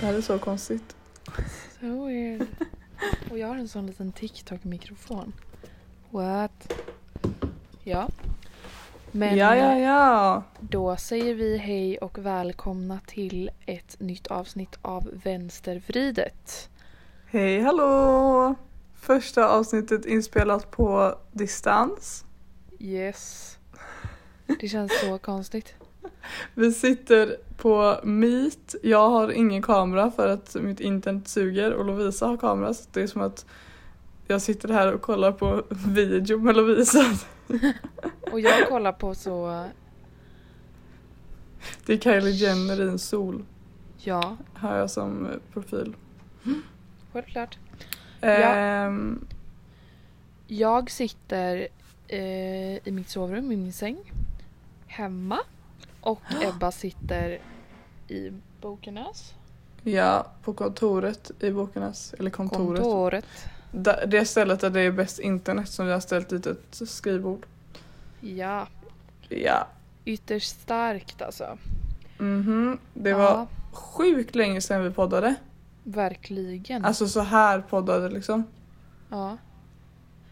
Det här är så konstigt. So weird. Och jag har en sån liten TikTok-mikrofon. What? Ja. Men ja, ja, ja. då säger vi hej och välkomna till ett nytt avsnitt av Vänstervridet. Hej, hallå! Första avsnittet inspelat på distans. Yes. Det känns så konstigt. Vi sitter på Meet. Jag har ingen kamera för att mitt internet suger och Lovisa har kamera så det är som att jag sitter här och kollar på video med Lovisa. Och jag kollar på så, Det är Kylie Jenner i en sol. ja, Har jag som eh, profil. självklart. Ehm, Jag sitter eh, i mitt sovrum, i min säng. Hemma. Och Ebba sitter i Bokenäs. ja, på kontoret i Bokenäs. Eller kontoret. Kontoret. Det stället där det är bäst internet som vi har ställt dit ett skrivbord. Ja, Ja. ytterst starkt alltså. Mhm. Det Ja, var sjukt länge sedan vi poddade. verkligen. Alltså så här poddade liksom. ja.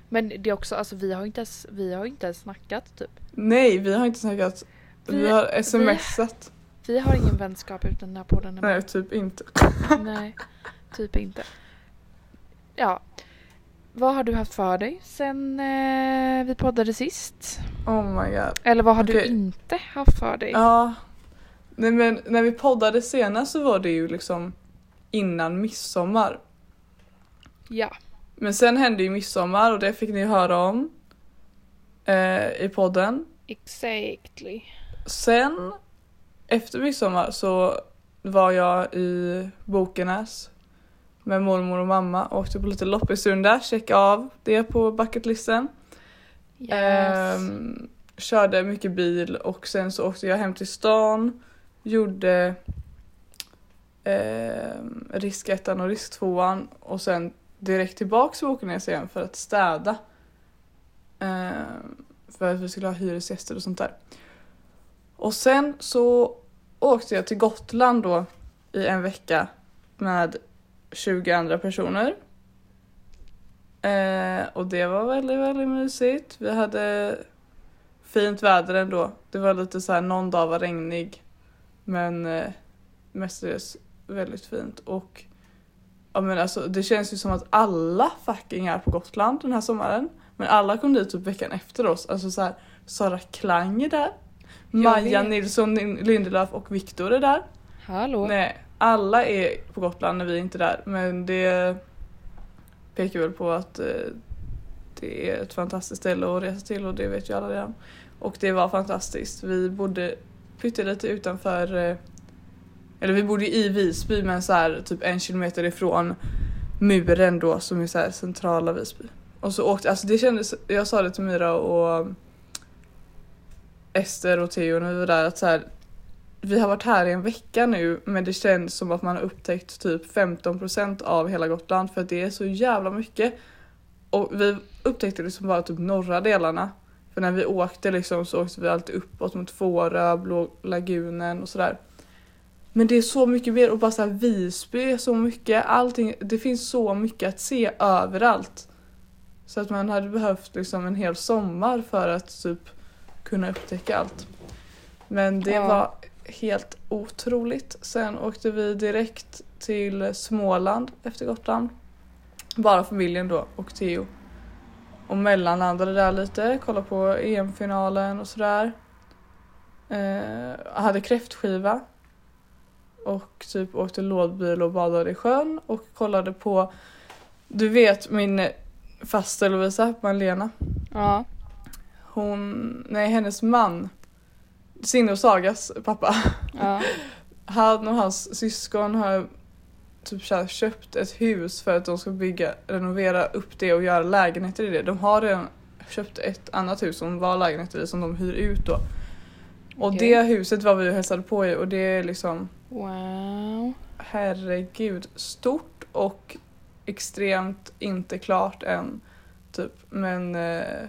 Men det är också, alltså vi har inte ens, vi har inte ens snackat typ. Nej, vi har inte snackat. Vi, Vi- har smsat. Vi har ingen vänskap utan den här podden. Nej, typ inte. Nej, typ inte. Ja. Vad har du haft för dig sen eh, vi poddade sist? Oh my god. Eller vad har du Okej. inte haft för dig? Ja. Nej men när vi poddade senast så var det ju liksom innan midsommar. Ja. Men sen hände ju midsommar och det fick ni höra om. Eh, I podden. Exactly. Sen efter midsommar så var jag i Bokenäs med mormor och mamma och åkte på lite loppisrunda, checka av det på bucketlisten. Yes. Ehm, körde mycket bil och sen så åkte jag hem till stan, gjorde ehm, risk ettan och risk tvåan och sen direkt tillbaks till Bokenäs igen för att städa. Ehm, för att vi skulle ha hyresgäster och sånt där. Och sen så åkte jag till Gotland då i en vecka med 20 andra personer. Eh, och det var väldigt, väldigt mysigt. Vi hade fint väder ändå. Det var lite så här, någon dag var regnig. Men eh, mestadels väldigt fint. Och ja, men alltså, det känns ju som att alla fucking är på Gotland den här sommaren. Men alla kom dit typ veckan efter oss. Alltså så här, Sara Klang är där. Maja. Nilsson Lindelöf och Viktor är där. Hallå. Nej, alla är på Gotland när vi är inte är där. Men det pekar väl på att eh, det är ett fantastiskt ställe att resa till och det vet ju alla redan. Och det var fantastiskt. Vi bodde pyttelite utanför, eh, eller vi bodde i Visby men så här typ en kilometer ifrån muren då som är så centrala Visby. Och så åkte, alltså det kändes, jag sa det till Myra och Ester och Theo när vi var där att så här, vi har varit här i en vecka nu men det känns som att man har upptäckt typ 15% av hela Gotland för att det är så jävla mycket. Och vi upptäckte liksom bara typ norra delarna. För när vi åkte liksom så åkte vi alltid uppåt mot Fårö, Blå lagunen och sådär. Men det är så mycket mer och bara så här Visby är så mycket, allting, det finns så mycket att se överallt. Så att man hade behövt liksom en hel sommar för att typ kunna upptäcka allt. Men det Ja. var helt otroligt. Sen åkte vi direkt till Småland efter Gotland. Bara familjen då och Theo. Och mellanlandade där lite, kollade på EM-finalen och sådär. Eh, hade kräftskiva. Och typ åkte lådbil och badade i sjön och kollade på Du vet min faster Lovisa, Malena. Ja. Hon, nej hennes man Sinne och Sagas pappa. Ja. Han och hans syskon har typ så köpt ett hus för att de ska bygga, renovera upp det och göra lägenheter i det. De har redan köpt ett annat hus som var lägenheter i som de hyr ut då. Och Okej. det huset var vi och hälsade på i och det är liksom Wow. herregud stort och extremt inte klart än. Typ. Men eh,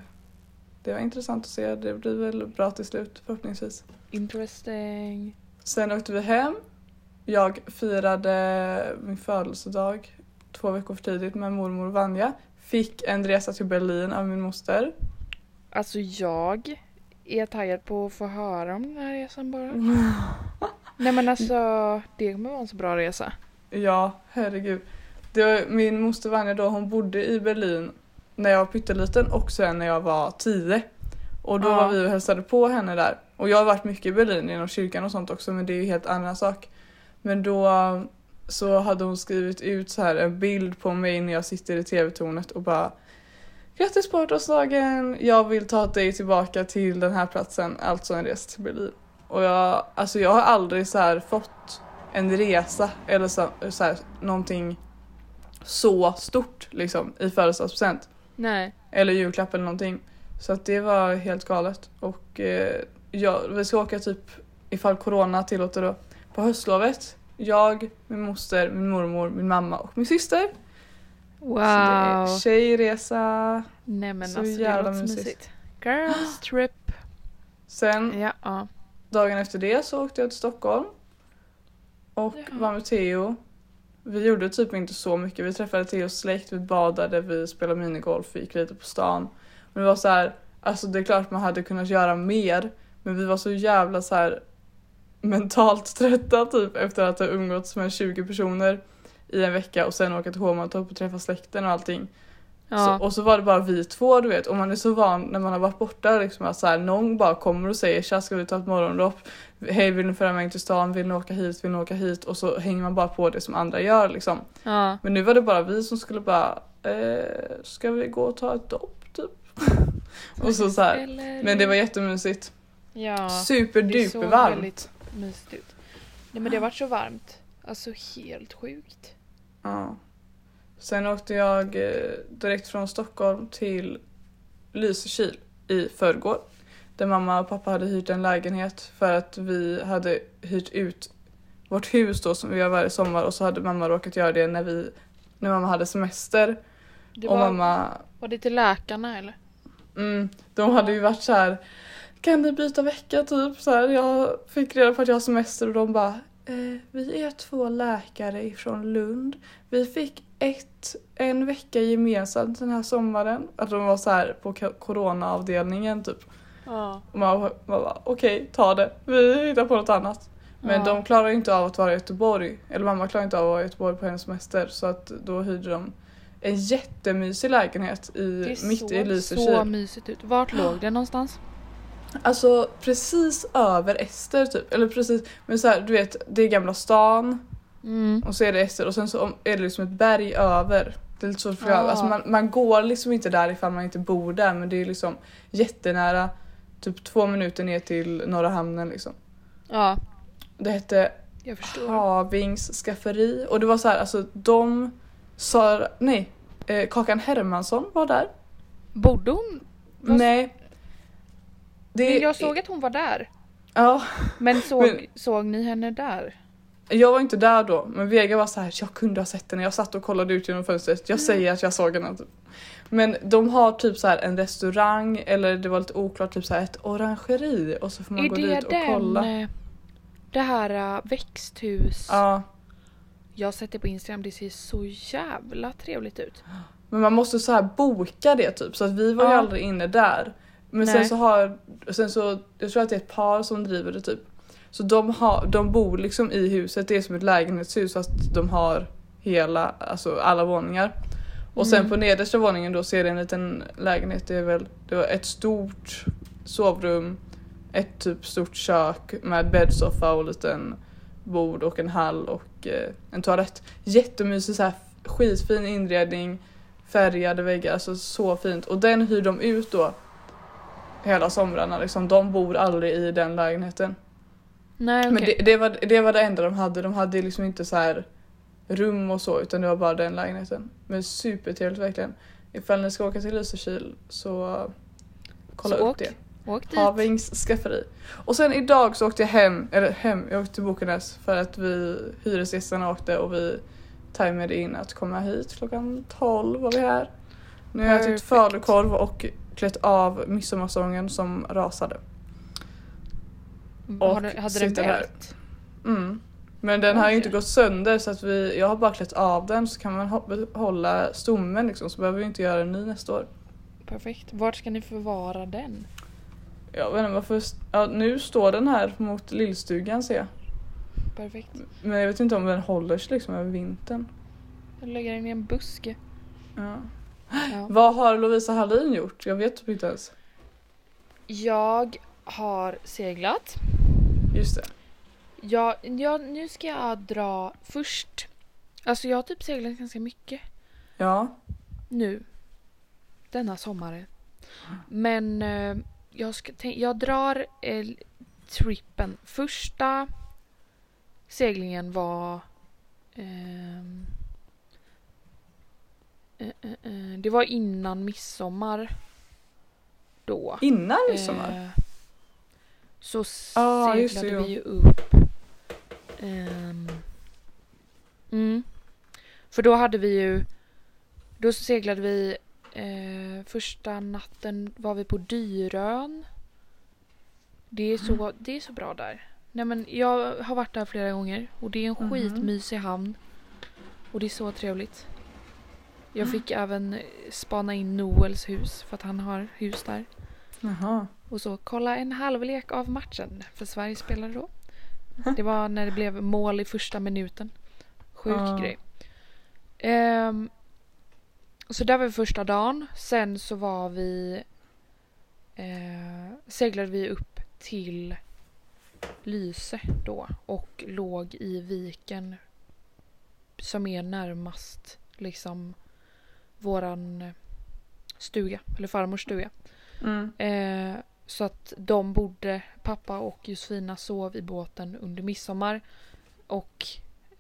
det var intressant att se. Det blir väl bra till slut förhoppningsvis. Interesting. Sen åkte vi hem. Jag firade min födelsedag två veckor för tidigt med mormor Vanja. Fick en resa till Berlin av min moster. Alltså jag är taggad på att få höra om den här resan bara. Nej men alltså det kommer vara en så bra resa. Ja, herregud. Det var, min moster Vanja då, hon bodde i Berlin när jag var pytteliten och sen när jag var tio. Och då Ja. var vi och hälsade på henne där. Och jag har varit mycket i Berlin inom kyrkan och sånt också men det är ju helt annan sak. Men då um, så hade hon skrivit ut så här en bild på mig när jag sitter i tv-tornet och bara Grattis på 18-årsdagen! Jag vill ta dig tillbaka till den här platsen, alltså en resa till Berlin. Och jag, alltså jag har aldrig så fått en resa eller så, så här, någonting så stort liksom i födelsedagspresent. Nej. Eller julklapp eller någonting. Så att det var helt galet. Och eh, ja, vi ska åka typ, ifall corona tillåter då, på höstlovet. Jag, min moster, min mormor, min mamma och min syster. Så det är Wow. tjejresa. Nej men så alltså det jävla låter så mysigt. mysigt. Girls trip. Sen Ja, ja. dagen efter det så åkte jag till Stockholm. Och Ja. var med Theo. Vi gjorde typ inte så mycket. Vi träffade till oss släkt, vi badade, vi spelade minigolf, vi gick lite på stan. Men det var så här, alltså det är klart man hade kunnat göra mer. Men vi var så jävla så här mentalt trötta typ efter att ha umgåtts med 20 personer i en vecka och sen åka till Hovmantorp och träffa släkten och allting ja. Så, och så var det bara vi två du vet och man är så van när man har varit borta liksom att så här, någon bara kommer och säger tja ska vi ta ett morgondopp? Hej vill ni följa med till stan? Vill ni åka hit? Vill ni åka hit? Och så hänger man bara på det som andra gör liksom. ja. Men nu var det bara vi som skulle bara eh, ska vi gå och ta ett dopp typ? och så, så här. Men det var jättemysigt. Ja. Det såg Superduper varmt. väldigt mysigt ut. Nej men det har varit så varmt. Alltså helt sjukt. Ja. Sen åkte jag eh, direkt från Stockholm till Lysekil i förrgår. Där mamma och pappa hade hyrt en lägenhet för att vi hade hyrt ut vårt hus då som vi gör varje sommar och så hade mamma råkat göra det när vi när mamma hade semester Det och var, mamma var det till läkarna eller? mm, de hade ju varit så här kan ni byta vecka typ så här, jag fick reda på att jag har semester och de bara eh, vi är två läkare ifrån Lund vi fick ett, en vecka gemensamt den här sommaren att de var så här på co- coronaavdelningen typ Ja. och man, man bara okej ta det vi hittar på något annat men Ja. de klarar inte av att vara i Göteborg eller mamma klarar inte av att vara i Göteborg på hennes semester så att då hyrde de en jättemysig lägenhet i, Det mitt såg i så Lysekil. mysigt ut. Vart låg det någonstans? Alltså precis över Ester typ. Eller precis, men så här, du vet det är Gamla stan Mm. och så är det Ester och sen så är det liksom ett berg över. Det är lite att förklara. Ah. Alltså man, man går liksom inte där ifall man inte bor där men det är liksom jättenära. Typ två minuter ner till Norra hamnen liksom. Ja, Det hette. Havings skafferi och det var så här, alltså de sa, nej, eh, Kakan Hermansson var där. Bodde hon? Vad- Nej. Det, Men jag såg att hon var där. Ja, Men såg, Men- såg ni henne där? Jag var inte där då men Vega var så här, jag kunde ha sett henne, jag satt och kollade ut genom fönstret, jag säger att jag såg henne. Men de har typ så här en restaurang eller det var lite oklart, typ så här ett orangeri och så får man Är gå dit och den? kolla. eh, Det här uh, växthus. Ja, Jag har sett det på Instagram, det ser så jävla trevligt ut. men man måste så här boka det typ så att vi var ju Ja. aldrig inne där. Men sen Nej. så har, sen så, jag tror att det är ett par som driver det typ. Så de, har, de bor liksom i huset, det är som ett lägenhetshus fast de har hela, alltså alla våningar. Och sen Mm. på nedersta våningen då ser det en liten lägenhet, det är väl det var ett stort sovrum, ett typ stort kök med bäddsoffa och liten bord och en hall och eh, en toalett. Jättemysig så här skitfin inredning, färgade väggar, alltså så fint. Och den hyr de ut då hela somrarna liksom. De bor aldrig i den lägenheten. Nej okej. Men det, det, var, det var det enda de hade. De hade liksom inte så här rum och så utan det var bara den lägenheten. Men supertrevligt verkligen. Ifall ni ska åka till Lysekil så kolla Så upp åk det. Åk dit. Havings skafferi. Och sen idag så åkte jag hem, eller hem, jag åkte till Bokenäs för att vi hyresgästerna åkte och vi tajmade in att komma hit klockan 12 var vi här. Nu har jag ätit falukorv och klätt av midsommarsången som rasade. Har och du- hade den vält? Mm. Men den har ju inte gått sönder så att vi, jag har bara klätt av den så kan man behålla stommen liksom så behöver vi inte göra en ny nästa år. Perfekt. Vart ska ni förvara den? Jag vet inte varför, ja, nu står den här mot lillstugan ser jag. Perfekt. Men jag vet inte om den håller sig liksom över vintern. Jag lägger den i en buske. Ja. Ja. Vad har Lovisa Hallin gjort? Jag vet typ inte ens. Jag har seglat. Just det. Ja, ja, nu ska jag dra först. Alltså jag har typ seglat ganska mycket Ja. nu. Denna sommaren. Men eh, jag, ska, tänk- jag drar eh, trippen. Första seglingen var... ehm, eh, eh, eh, det var innan midsommar. Då. Innan midsommar? Eh, så Ah, det, seglade vi ju upp. ehm, mm. För då hade vi ju... Då seglade vi... Eh, första natten var vi på Dyrön. Det är, så, det är så bra där. Nej, men jag har varit där flera gånger och det är en Mhm. skitmysig hamn. Och det är så trevligt. Jag fick även spana in Noels hus för att han har hus där. Jaha. Och så kolla en halvlek av matchen. För Sverige spelade då. Det var när det blev mål i första minuten. Sjuk Ja. grej. Ehm, så där var vi första dagen. Sen så var vi... Eh, seglade vi upp till Lyse då. Och låg i viken. Som är närmast liksom våran stuga. Eller farmors stuga. Mm. Eh, så att de bodde, pappa och Josefina sov i båten under midsommar. Och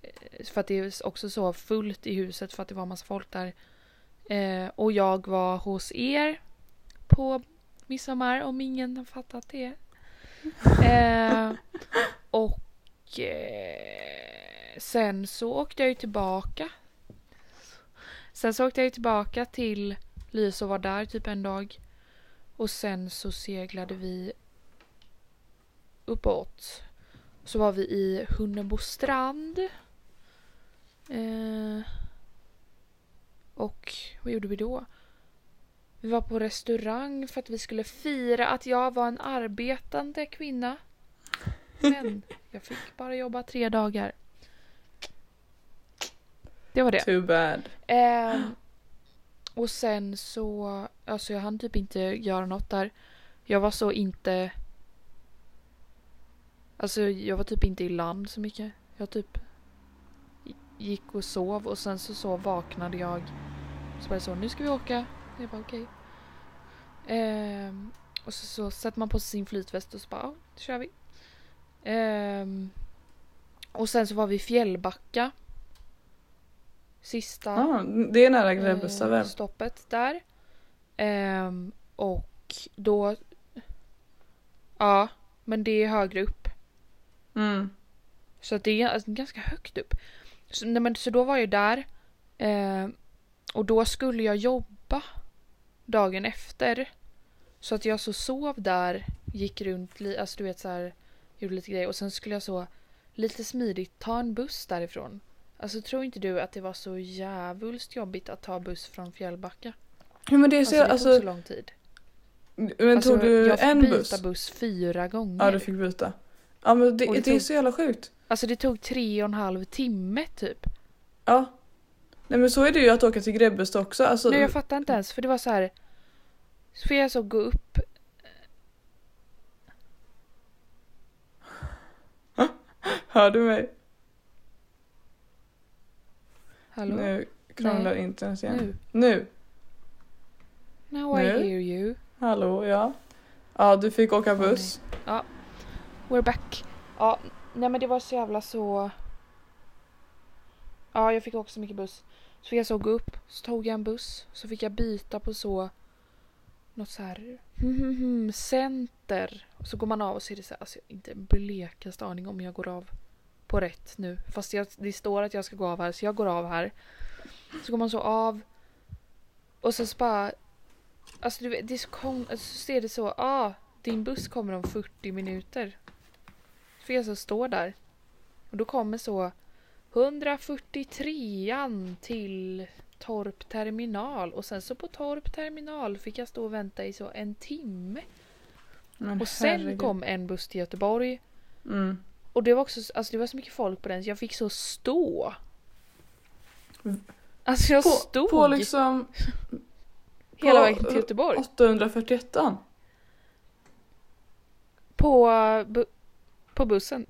eh, för att det också så fullt i huset för att det var massa folk där. Eh, och jag var hos er på midsommar om ingen har fattat det. Eh, och eh, sen så åkte jag ju tillbaka. Sen så åkte jag ju tillbaka till Lys och var där typ en dag. Och sen så seglade vi uppåt. Så var vi i Hunnebo strand. Eh, och vad gjorde vi då? Vi var på restaurang för att vi skulle fira att jag var en arbetande kvinna. Men jag fick bara jobba tre dagar. Det var det. Too bad. Ehm, och sen så, alltså jag hann typ inte göra något där. Jag var så inte... Alltså jag var typ inte i land så mycket. Jag typ gick och sov och sen så, så vaknade jag. Så var det så, nu ska vi åka. Jag bara okej. Ehm, och så, så sätter man på sig sin flytväst och så bara, ja, då kör vi. Ehm, och sen så var vi i Fjällbacka. Sista Ah, det är nära Grebbestad eh, stoppet där. Ehm, och då... Ja, men det är högre upp. Mm. Så att det är alltså ganska högt upp. Så, nej, men, så då var jag där. ehm, och då skulle jag jobba dagen efter. Så att jag så sov där, gick runt, li- alltså du vet så här, gjorde lite grejer och sen skulle jag så lite smidigt ta en buss därifrån. Alltså tror inte du att det var så jävulst jobbigt att ta buss från Fjällbacka? Ja, men det är Alltså så, det alltså, tog så lång tid. men Alltså, tog du jag fick en byta buss? buss fyra gånger. Ja, du fick byta. Ja, men det, det, det är tog- så jävla sjukt. Alltså det tog tre och en halv timme typ. Ja. Nej men så är det ju att åka till Grebbestad också. Alltså, Nej jag fattar inte ens för det var så här. Så får jag så gå upp. Hör du mig? Hallå? Nu krånglar Nej. internet igen. Nu. Nu. Now I Nu? hear you. Hallå, ja. Ja, du fick åka buss. We're back. Ja, nej men det var så jävla så... Ja, jag fick också så mycket buss. Så fick jag så gå upp, så tog jag en buss, så fick jag byta på så... Något så här... center. Och så går man av och så är det så här, alltså inte blekaste aning om jag går av på rätt nu. Fast jag, det står att jag ska gå av här, så jag går av här. Så går man så av. Och så, bara... Alltså du vet, det är så kon... Alltså, så är det så, ah, din buss kommer om 40 minuter. Fick jag så stå där. Och då kommer så 143an till Torp terminal och sen så på Torp terminal fick jag stå och vänta i så en timme. Men Och sen herregud. kom en buss till Göteborg Mm. Och det var också alltså det var så mycket folk på den så jag fick så stå. Alltså jag På, stod på liksom hela på- vägen till Göteborg. 841 På, bu- på bussen.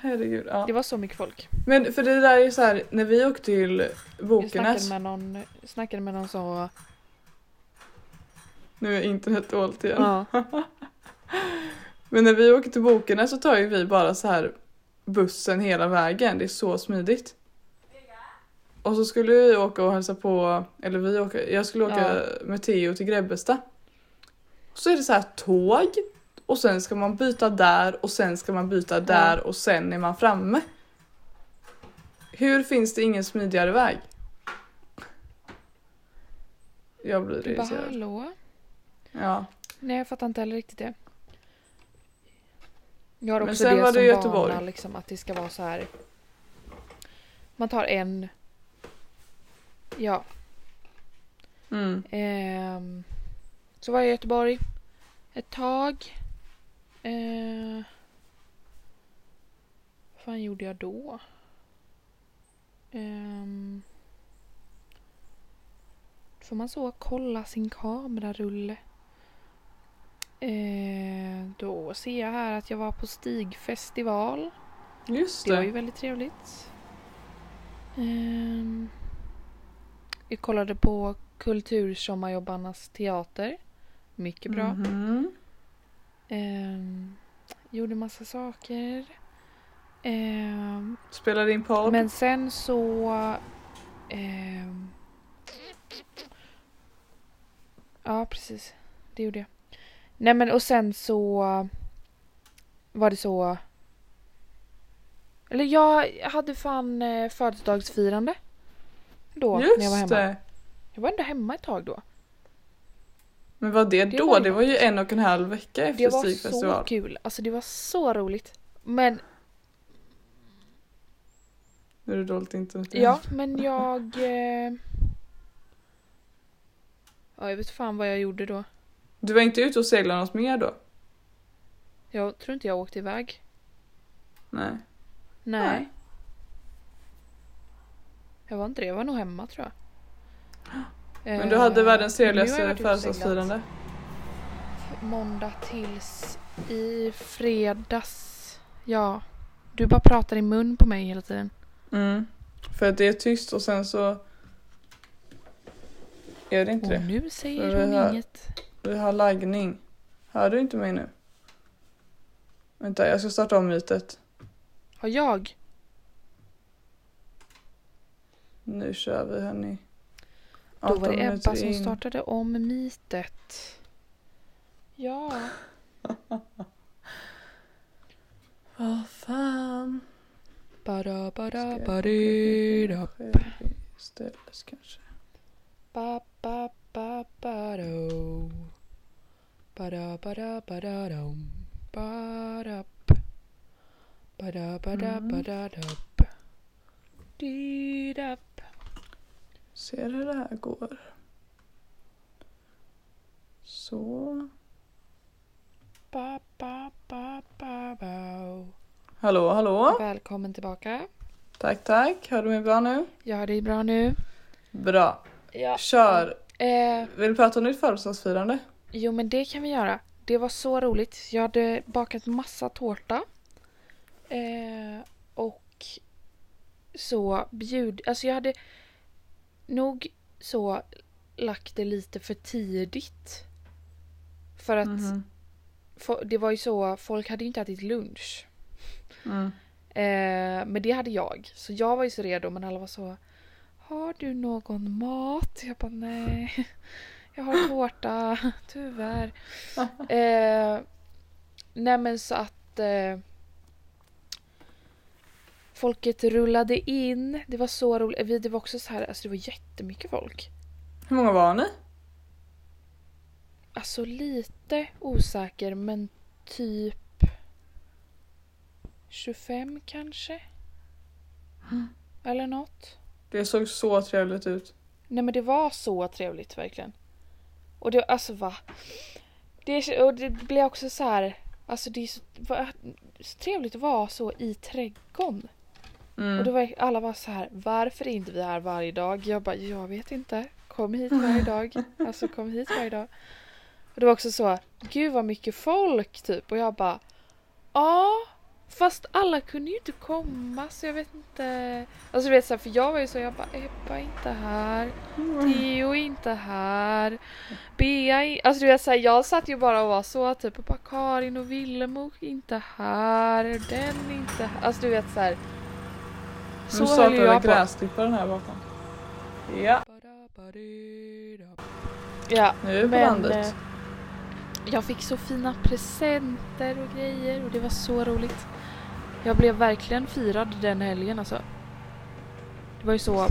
Herregud. Ja. Det var så mycket folk. Men för det där är så här när vi åkte till Jag snackade Bokenäs. med någon, snackade med någon så Nu är internet dåligt igen. ja, Men när vi åker till Bokenäs så tar ju vi bara så här bussen hela vägen. Det är så smidigt. Och så skulle vi åka och hälsa på, eller vi åker, jag skulle åka med Theo till Grebbestad. Så är det så här tåg och sen ska man byta där och sen ska man byta där och sen är man framme. Hur finns det ingen smidigare väg? Jag blir du bara irriterad. hallå? Ja. Nej jag fattar inte heller riktigt det. Jag har Men också sen det var det som Göteborg. vana liksom att det ska vara så här. Man tar en. Ja. Mm. ehm, så var jag i Göteborg. Ett tag. Eh, vad fan gjorde jag då? Ehm, får man så kolla sin kamerarulle? Eh, då ser jag här att jag var på Stigfestival. Just Det var ju det. väldigt trevligt. Ehm, jag kollade på Kultursommarjobbarnas teater. Mycket bra. Mhm. Ehm, gjorde massa saker. Ehm, Spelade in podd. men sen så... ehm, ja, precis. Det gjorde jag. Nej men och sen så var det så... Eller jag hade fan eh, födelsedagsfirande. Då när jag var Just hemma. det. Jag var ändå hemma ett tag då. Men vad det, Det då? var det var ju en och en halv vecka efter Det var så Stigfestival. kul. Alltså det var så roligt. Men Nu är det dåligt internet. Ja, men jag... Eh... Ja, jag vet fan vad jag gjorde då. Du var inte ute och seglade något mer då? Jag tror inte jag åkte iväg. Nej. Nej. Nej. Jag var inte det. Jag var nog hemma tror jag. Men du hade Eh, världens trevligaste födelsedagsfirande. Måndag tills i fredags. Ja. Du bara pratar i mun på mig hela tiden. Mm. För att det är tyst och sen så är det inte Och det. nu säger hon inget. Vi har laggning. Hör du inte mig nu? Vänta, jag ska starta om mytet. Har jag? Nu kör vi hörni. Då var 18 det Ebba som in. startade om mitet. Ja. Vad fan. Bara, bara, bara, istället kanske. Ba, ba, ba, ba, do. Ba-da, ba-da, ba-da, dum. Ba-da-p. Ba-da, ba-da, Mm. Di-dap. Ser hur det här går. Så. Ba, ba, ba, ba, ba. Hallå, hallå. Välkommen tillbaka. Tack, tack. Hör du mig bra nu? Jag har dig bra nu. Bra. Ja. Kör. Eh, Vill du prata om ditt födelsedagsfirande? Jo men det kan vi göra. Det var så roligt. Jag hade bakat massa tårta. Eh, och så bjud... Alltså jag hade nog så lagt det lite för tidigt. För att Mhm. fo- det var ju så, folk hade ju inte ätit lunch. Mm. Eh, men det hade jag. Så jag var ju så redo men alla var så Har du någon mat? Jag bara nej. Jag har tårta, tyvärr. Eh, nej men så att eh, Folket rullade in. Det var så roligt. Vi- Det var också så här, alltså det var jättemycket folk. Hur många var ni? Alltså lite osäker men typ 25 kanske? Eller något. Det såg så trevligt ut. Nej men det var så trevligt verkligen. Och det, alltså va? Det, och det blir också så här, alltså det är så, va, så trevligt att vara så i trädgården. Mm. Och då var alla var så här, varför är inte vi här varje dag? Jag bara, jag vet inte. Kom hit varje dag. Alltså kom hit varje dag. Och det var också så, gud vad mycket folk typ. Och jag bara, ja. Fast alla kunde ju inte komma så jag vet inte. Alltså du vet så här, för jag var ju så, jag bara, Ebba är inte här. Theo är inte här. Bea är, alltså du vet så här, jag satt ju bara och var så typ och bara Karin och Villemo är inte här. Den är inte här. Alltså du vet så här. Nu Så höll startade jag på. gräsklipparen här bakom. Ja, Ja, nu är vi på men landet. Eh, jag fick så fina presenter och grejer och det var så roligt. Jag blev verkligen firad den helgen alltså. Det var ju så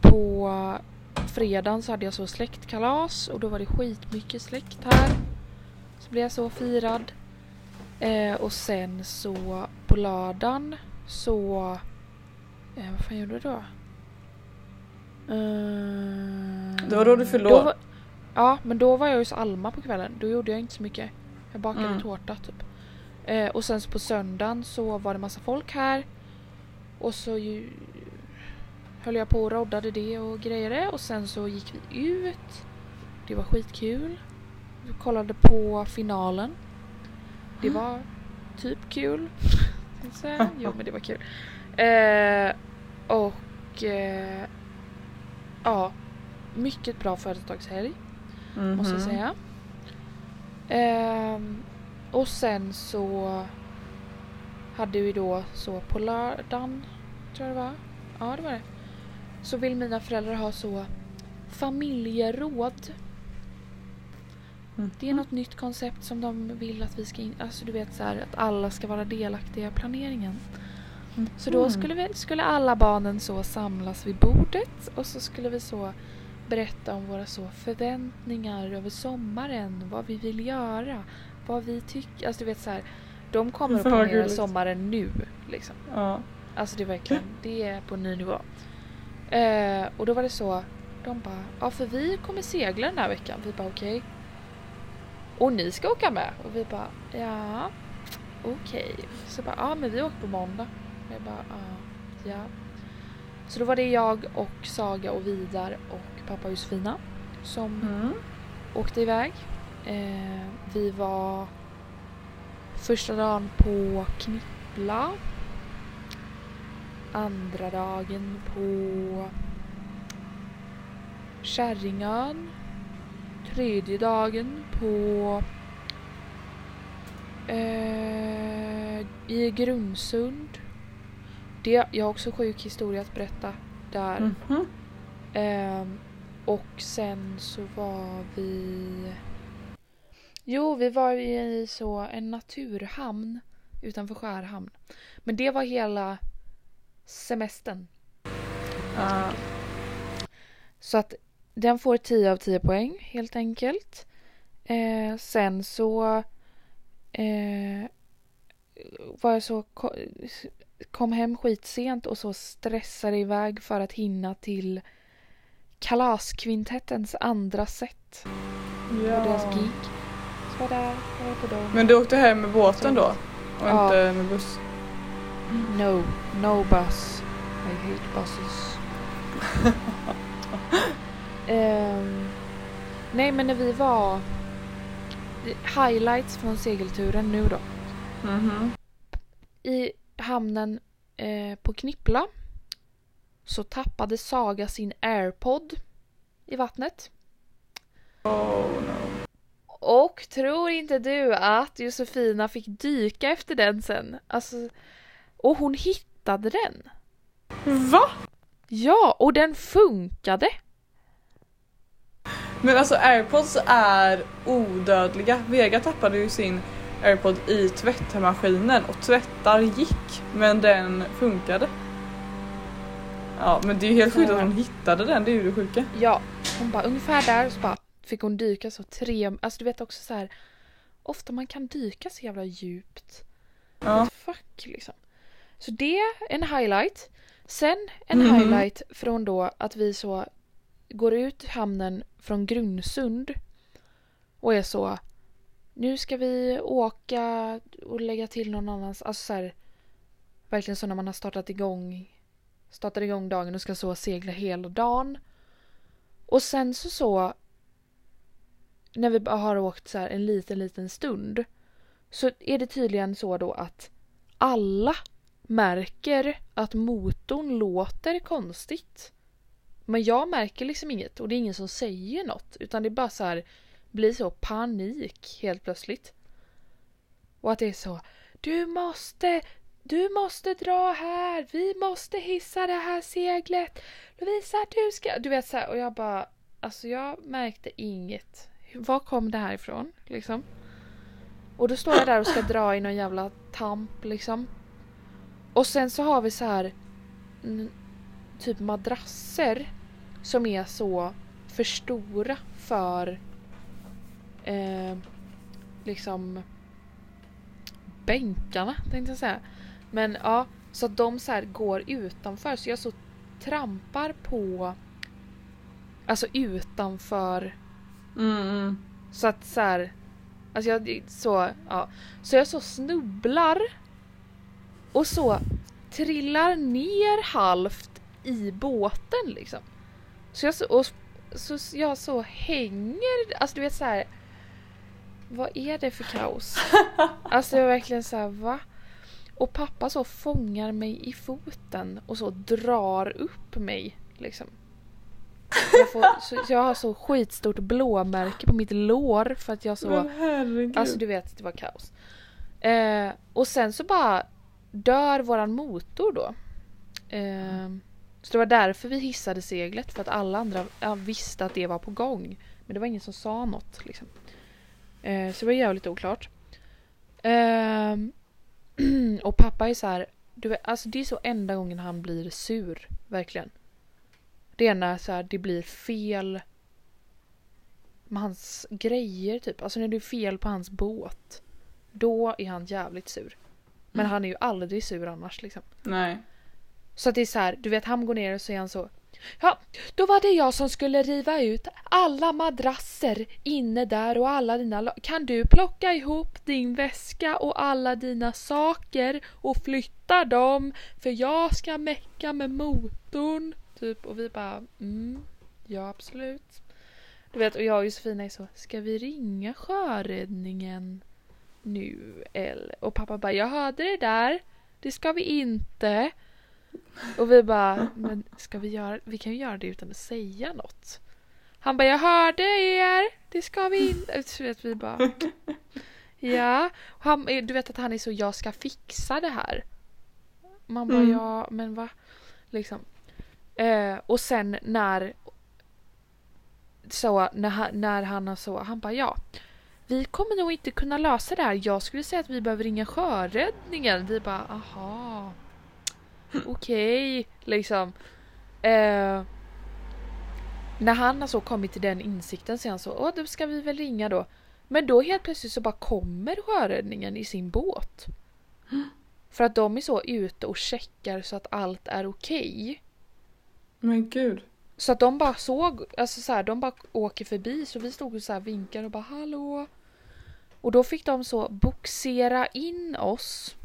på fredagen så hade jag så släktkalas och då var det skitmycket släkt här. Så blev jag så firad. Eh, och sen så på lördagen så... Eh, vad fan gjorde jag då? Eh, Det var då du var- Ja, men då var jag hos Alma på kvällen. Då gjorde jag inte så mycket. Jag bakade Mm. tårta typ. Eh, och sen så på söndagen så var det massa folk här. Och så ju, höll jag på och roddade det och grejade. Och sen så gick vi ut. Det var skitkul. Vi kollade på finalen. Det var typ kul. Jo men det var kul. Eh, och eh, ja, mycket bra födelsedagshelg måste jag säga. Ehm, och sen så hade vi då så på lördagen, tror jag det var. Ja, det var det. Så vill mina föräldrar ha så familjeråd. Mhm. Det är något nytt koncept som de vill att vi ska in, alltså du vet så här att alla ska vara delaktiga i planeringen. Så då Mhm. skulle, vi, skulle alla barnen så samlas vid bordet och så skulle vi så berätta om våra så förväntningar över sommaren, vad vi vill göra, vad vi tycker. Alltså du vet så här, de kommer att planera sommaren nu. Liksom. Ja. Alltså det är verkligen, det är på ny nivå. Eh, och då var det så, de bara, ja för vi kommer segla den här veckan. Vi bara okej. Och ni ska åka med? Och vi bara, ja okej. Så bara, ja men vi åker på måndag. Jag bara, ja. Så då var det jag och Saga och Vidar och pappa Josefina som Mm. åkte iväg. Eh, vi var första dagen på Knippla. Andra dagen på Kärringön. Tredje dagen på eh, i Grundsund. Det, jag har också sjuk historia att berätta där. Mhm. Ehm, och sen så var vi... Jo, vi var i så en naturhamn utanför Skärhamn. Men det var hela semestern. Ja. Så att den får 10 av 10 poäng helt enkelt. Eh, sen så eh, var jag så ko- kom hem skitsent och så stressade iväg för att hinna till Kalaskvintettens andra set på deras ja. gig. Så var där, var på dem. Men du åkte hem med båten då? Och Ja. inte med buss? No, no bus. I hate buses. Ehm, nej men när vi var highlights från segelturen nu då. Mhm. I hamnen eh, på Knippla så tappade Saga sin airpod i vattnet. Oh no. Och tror inte du att Josefina fick dyka efter den sen? Alltså, och hon hittade den. Va? Ja, och den funkade. Men alltså airpods är odödliga. Vega tappade ju sin airpod i tvättmaskinen och tvättar gick men den funkade. Ja men det är ju helt sjukt att hon hittade den, det är ju det sjuka. Ja, hon bara ungefär där så bara fick hon dyka så tre, alltså du vet också så här ofta man kan dyka så jävla djupt. Ja. What fuck liksom. Så det är en highlight. Sen en Mhm. highlight från då att vi så går ut hamnen från Grundsund och är så nu ska vi åka och lägga till någon annans, alltså så här, verkligen så när man har startat igång startar igång dagen och ska så segla hela dagen. Och sen så så när vi har åkt så här en liten liten stund så är det tydligen så då att alla märker att motorn låter konstigt. Men jag märker liksom inget och det är ingen som säger något utan det är bara så här blir så panik helt plötsligt. Och att det är så Du måste du måste dra här! Vi måste hissa det här seglet! Lovisa du ska... Du vet så här, och jag bara Alltså jag märkte inget. Var kom det här ifrån? Liksom. Och då står jag där och ska dra i någon jävla tamp liksom. Och sen så har vi så här typ madrasser som är så för stora för eh, liksom bänkarna tänkte jag säga. Men ja, så att de så här går utanför så jag så trampar på alltså utanför Mm, så att så här, alltså jag så, ja. Så jag så snubblar och så trillar ner halvt i båten liksom. Så jag så, och, så jag så hänger, alltså du vet så här. Vad är det för kaos? Alltså jag är verkligen så här, va? Och pappa så fångar mig i foten och så drar upp mig liksom. Jag, får, så, jag har så skitstort blåmärke på mitt lår för att jag så... Men herregud. Alltså du vet, det var kaos. Eh, och sen så bara dör våran motor då. Eh, så det var därför vi hissade seglet för att alla andra visste att det var på gång. Men det var ingen som sa något liksom. Eh, så det var jävligt oklart. Och pappa är så här, du vet, alltså det är så enda gången han blir sur, verkligen. Det är när så här, det blir fel med hans grejer typ. Alltså när det är fel på hans båt. Då är han jävligt sur. Men Mm. han är ju aldrig sur annars liksom. Nej. Så att det är så här, du vet han går ner och så är han så. Ja, då var det jag som skulle riva ut alla madrasser inne där och alla dina Kan du plocka ihop din väska och alla dina saker och flytta dem? För jag ska mecka med motorn. Typ och vi bara mm, ja absolut. Du vet och jag och Josefina är så, ska vi ringa sjöräddningen nu eller? Och pappa bara, jag hörde det där. Det ska vi inte. Och vi bara, men ska vi göra, vi kan ju göra det utan att säga något. Han bara, jag hörde er, det ska vi inte. Så vet vi bara, ja. Och han, du vet att han är så, jag ska fixa det här. Man bara, Mm. ja men va? Liksom. Eh, och sen när så när han, när han har så, han bara ja. Vi kommer nog inte kunna lösa det här. Jag skulle säga att vi behöver ringa sjöräddningen. Vi bara aha. Okej, liksom. Eh, när han har så kommit till den insikten så är han så, åh då ska vi väl ringa då. Men då helt plötsligt så bara kommer sjöräddningen i sin båt. För att de är så ute och checkar så att allt är okej. Men gud. Så att de bara såg, alltså så här, de bara åker förbi så vi stod och så här vinkade och bara hallå. Och då fick de så boxera in oss.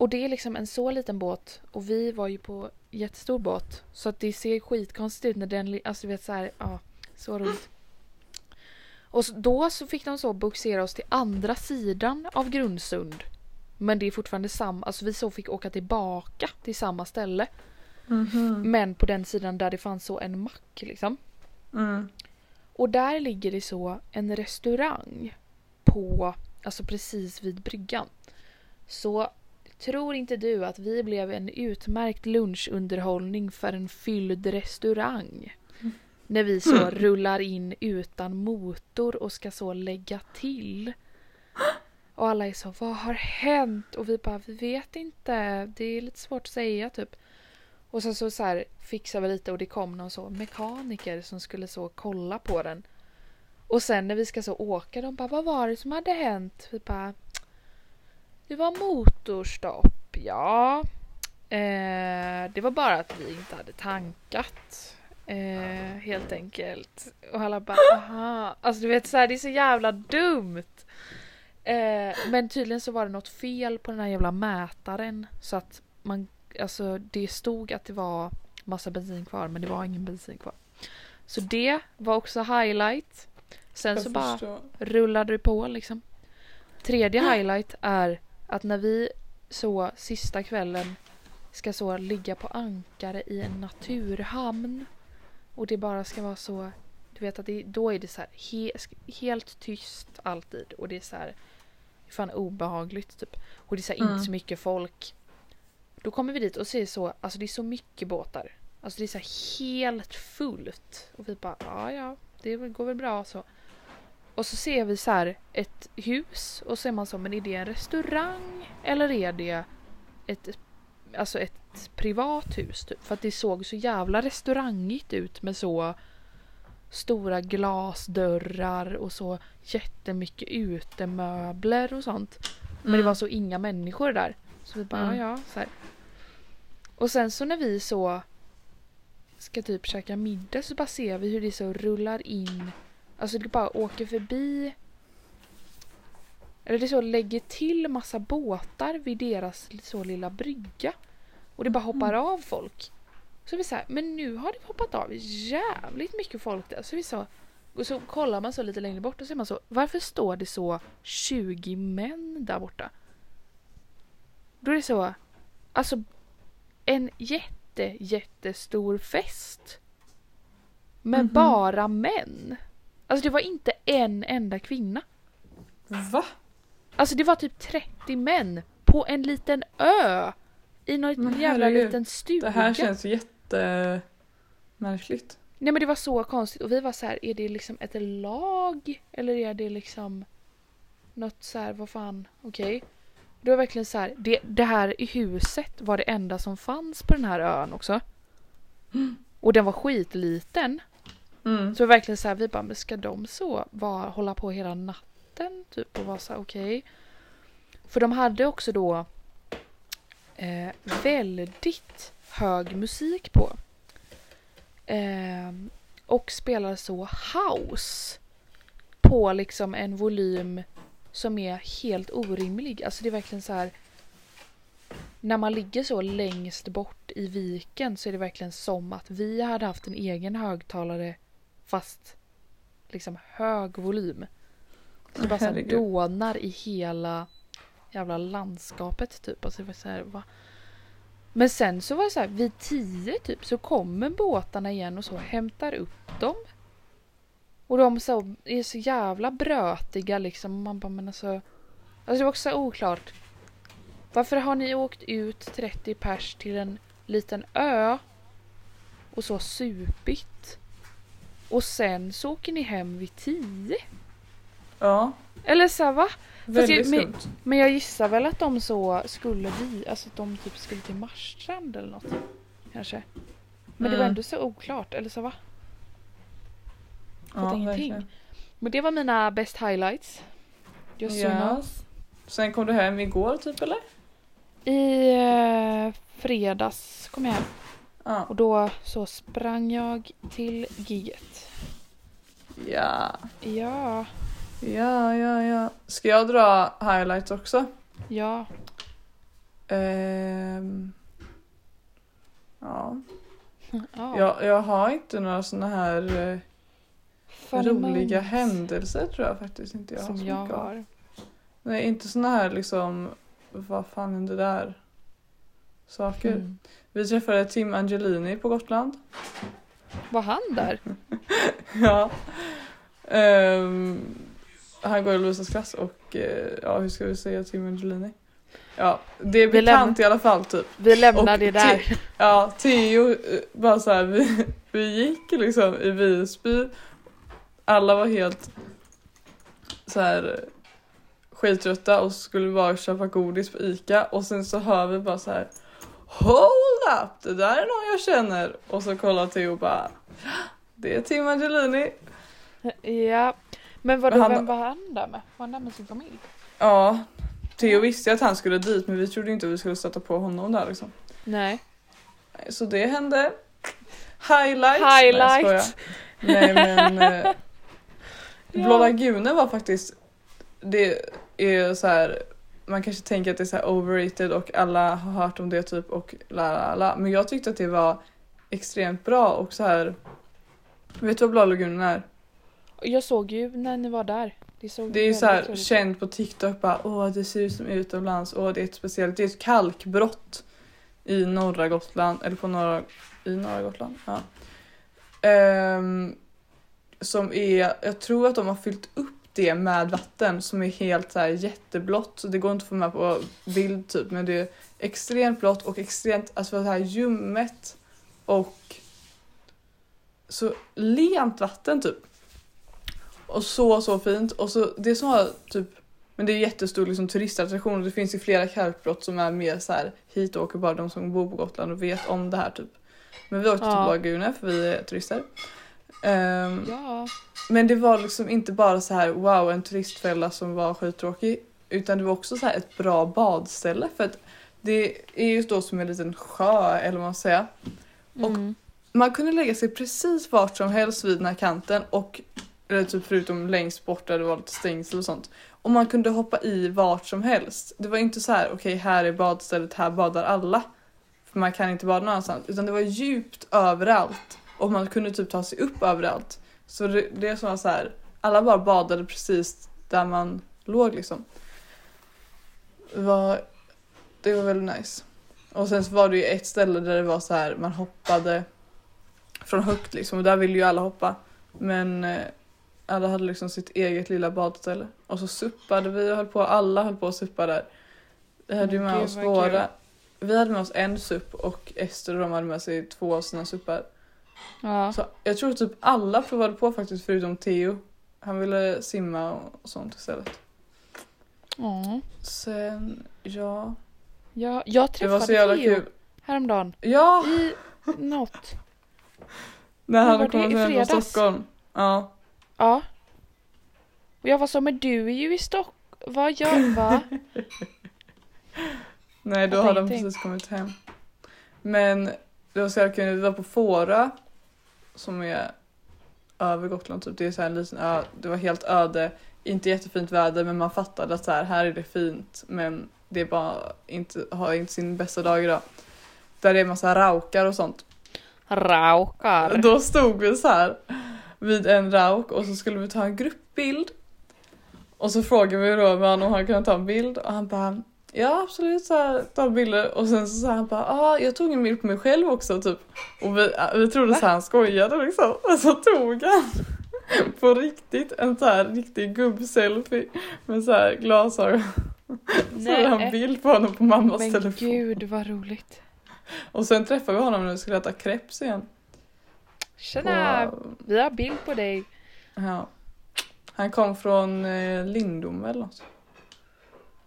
Och det är liksom en så liten båt och vi var ju på jättestor båt. Så att det ser skitkonstigt ut när den, alltså du vet så här, ja, så roligt. Och så, då så fick de så boxera oss till andra sidan av Grundsund. Men det är fortfarande samma, alltså vi så fick åka tillbaka till samma ställe. Mhm. Men på den sidan där det fanns så en mack liksom. Mm. Och där ligger det så en restaurang på, alltså precis vid bryggan. Så tror inte du att vi blev en utmärkt lunchunderhållning för en fylld restaurang? När vi så rullar in utan motor och ska så lägga till. Och alla är så, vad har hänt? Och vi bara, vi vet inte. Det är lite svårt att säga typ. Och sen så, så här fixade vi lite och det kom någon så mekaniker som skulle så kolla på den. Och sen när vi ska så åka, de bara vad var det som hade hänt? Vi bara Det var motorstopp, ja. Eh, det var bara att vi inte hade tankat. Eh, helt enkelt. Och alla bara aha. Alltså du vet så här, det är så jävla dumt. Eh, men tydligen så var det något fel på den här jävla mätaren. Så att man, alltså det stod att det var massa bensin kvar men det var ingen bensin kvar. Så det var också highlight. Sen Jag så bara förstår. rullade det på liksom. Tredje highlight är att när vi så sista kvällen ska så ligga på ankare i en naturhamn och det bara ska vara så du vet att det, då är det så he, helt tyst alltid och det är så här fan obehagligt typ och det är så här Mm. inte så mycket folk. Då kommer vi dit och ser så alltså det är så mycket båtar. Alltså det är så helt fullt och vi bara ja ja det går väl bra så. Och så ser vi så här ett hus och så är man så, men är det en restaurang eller är det ett, alltså ett privat hus? Typ? För att det såg så jävla restaurangigt ut med så stora glasdörrar och så jättemycket utemöbler och sånt. Men det var så inga människor där. Så vi bara, Mm. ja, ja, så här. Och sen så när vi så ska typ käka middag så bara ser vi hur det så rullar in. Alltså det bara åker förbi. Eller det så lägger till massa båtar vid deras så lilla brygga. Och det bara hoppar av folk. Så vi säger, men nu har det hoppat av jävligt mycket folk där. Så vi sa, och så kollar man så lite längre bort och ser man så, varför står det så 20 män där borta? Då är det så, alltså en jätte, jättestor fest. Med Mhm. bara män. Alltså det var inte en enda kvinna. Va? Alltså det var typ 30 män på en liten ö. I någon Men jävla herregud, liten stuga. Det här känns jättemärkligt. Nej men det var så konstigt och vi var så här, är det liksom ett lag? Eller är det liksom något så här, vad fan, okej. Det var verkligen så här, det, det här i huset var det enda som fanns på den här ön också. Och den var skitliten. Mm. Så verkligen så här, vi bara, men ska de så var, hålla på hela natten? Typ och vara så okej. Okay. För de hade också då eh, väldigt hög musik på. Eh, och spelade så house. På liksom en volym som är helt orimlig. Alltså det är verkligen så här. När man ligger så längst bort i viken så är det verkligen som att vi hade haft en egen högtalare fast liksom hög volym. Så det bara så dånar i hela jävla landskapet typ. Alltså det var så här, va? Men sen så var det så här, vid tio typ så kommer båtarna igen och så hämtar upp dem. Och de så, är så jävla brötiga liksom. Man bara, men alltså. Alltså det var också så oklart. Varför har ni åkt ut 30 pers till en liten ö och så supit? Och sen så åker ni hem vid 10? Ja, Eller så här, va? väldigt men- skumt. Men jag gissar väl att de så skulle vi, alltså att de typ skulle till Marstrand eller något. Kanske. Men det var Mm. ändå så oklart, eller så va? Ja, ingenting. verkligen. Men det var mina best highlights. Just so you know. Yes. Sen kom du hem igår typ eller? I eh, fredags kom jag hem Ja. och då så sprang jag till giget. Ja, Ja, ja, ja, ja. Ska jag dra highlights också? ja. Ehm. Ja, ja. jag, jag har inte några såna här eh, roliga händelser tror jag faktiskt inte jag har. Som jag av. har. Nej, inte såna här liksom, vad fan är det där? Saker. Mm. Vi träffade Tim Angelini på Gotland. Var han där? Ja. Ehm, han går i Louisas klass och eh, ja, hur ska vi säga Tim Angelini? Ja, det är bekant i alla fall typ. Vi lämnar Och det där. Ja, Theo, eh, bara så här, vi, vi gick liksom i Visby. Alla var helt så här skittrötta och skulle bara köpa godis på Ica och sen så hör vi bara så här Hold up, det där är någon jag känner. Och så kollar Theo och bara Det är Tim Angelini. Ja. Men vadå, han- vem var han där med? Var han där med sin familj? Ja, Theo visste att han skulle dit men vi trodde inte vi skulle stöta på honom där liksom. Nej. Så det hände. Highlight! Highlight. Nej. Nej men eh, Blå lagunen var faktiskt Det är så här Man kanske tänker att det är så overrated och alla har hört om det typ och la la la Men jag tyckte att det var extremt bra och så här Vet du vad Blå lagunen är? Jag såg ju när ni var där. Det, såg Det är ju så här känt på TikTok bara åh det ser ut som utomlands, åh det är ett speciellt, det är ett kalkbrott i norra Gotland, eller på norra, i norra Gotland, ja. Ehm, som är, jag tror att de har fyllt upp det med vatten som är helt så här jätteblått, så det går inte att få med på bild typ, men det är extremt blått och extremt, alltså så här ljummet och så lent vatten typ. Och så så fint. Och så det som var typ men det är jättestor liksom, turistattraktion och det finns ju flera kalkbrott som är mer så här hit åker bara de som bor på Gotland och vet om det här typ. Men vi åkte Ja. till Lagunen för vi är turister. Ehm, Ja. men det var liksom inte bara så här wow en turistfälla som var skittråkig utan det var också så här ett bra badställe för att det är ju då som en liten sjö eller vad man säger. Och- Mm. Man kunde lägga sig precis vart som helst vid den här kanten och eller typ förutom längst bort där det var lite stängsel och sånt. Och man kunde hoppa i vart som helst. Det var inte så här okej här är badstället, här badar alla. För man kan inte bada någon annanstans. Utan det var djupt överallt. Och man kunde typ ta sig upp överallt. Så det, det som var så här, alla bara badade precis där man låg liksom. Det var, det var väldigt nice. Och sen så var det ju ett ställe där det var så här man hoppade från högt liksom och där ville ju alla hoppa. Men eh, alla hade liksom sitt eget lilla badställe. Och så suppade vi och höll på, alla höll på att suppa där. Vi hade ju med oss våra. Vi hade med oss en supp och Ester och de hade med sig två av sina suppar. Ja. Så jag tror typ alla provade på faktiskt förutom Theo. Han ville simma och sånt istället. Ja. Sen, ja. ja. Jag Det var så träffade jävla Theo kul. häromdagen. Ja! I något. När han kom det? Hem från? Stockholm. Ja. Ja. Och jag var så, men du är ju i Stockholm. Vad gör, va? Nej, då Fattar hade de precis kommit hem. Men det var så jävla kul, vi var på Fårö. Som är över Gotland typ. Det är så här en liten ö. Det var helt öde. Inte jättefint väder men man fattade att så här, här är det fint. Men det är bara inte, har inte sin bästa dag idag. Där det är massa raukar och sånt. Raukar. Då stod vi så här vid en rauk och så skulle vi ta en gruppbild. Och så frågade vi då om han kunde ta en bild och han bara Ja absolut, så här, ta bilder och sen så sa han bara ah, jag tog en bild på mig själv också typ. Och vi, vi trodde så här, han skojade liksom. Och så tog han på riktigt en så här riktig gubbselfie med så här glasögon. Så hade han bild på honom på mammas Men telefon. gud vad roligt. Och sen träffade vi honom när vi skulle äta crepes igen. Tjena! På- Vi har bild på dig. Ja. Han kom från eh, Lindom eller något.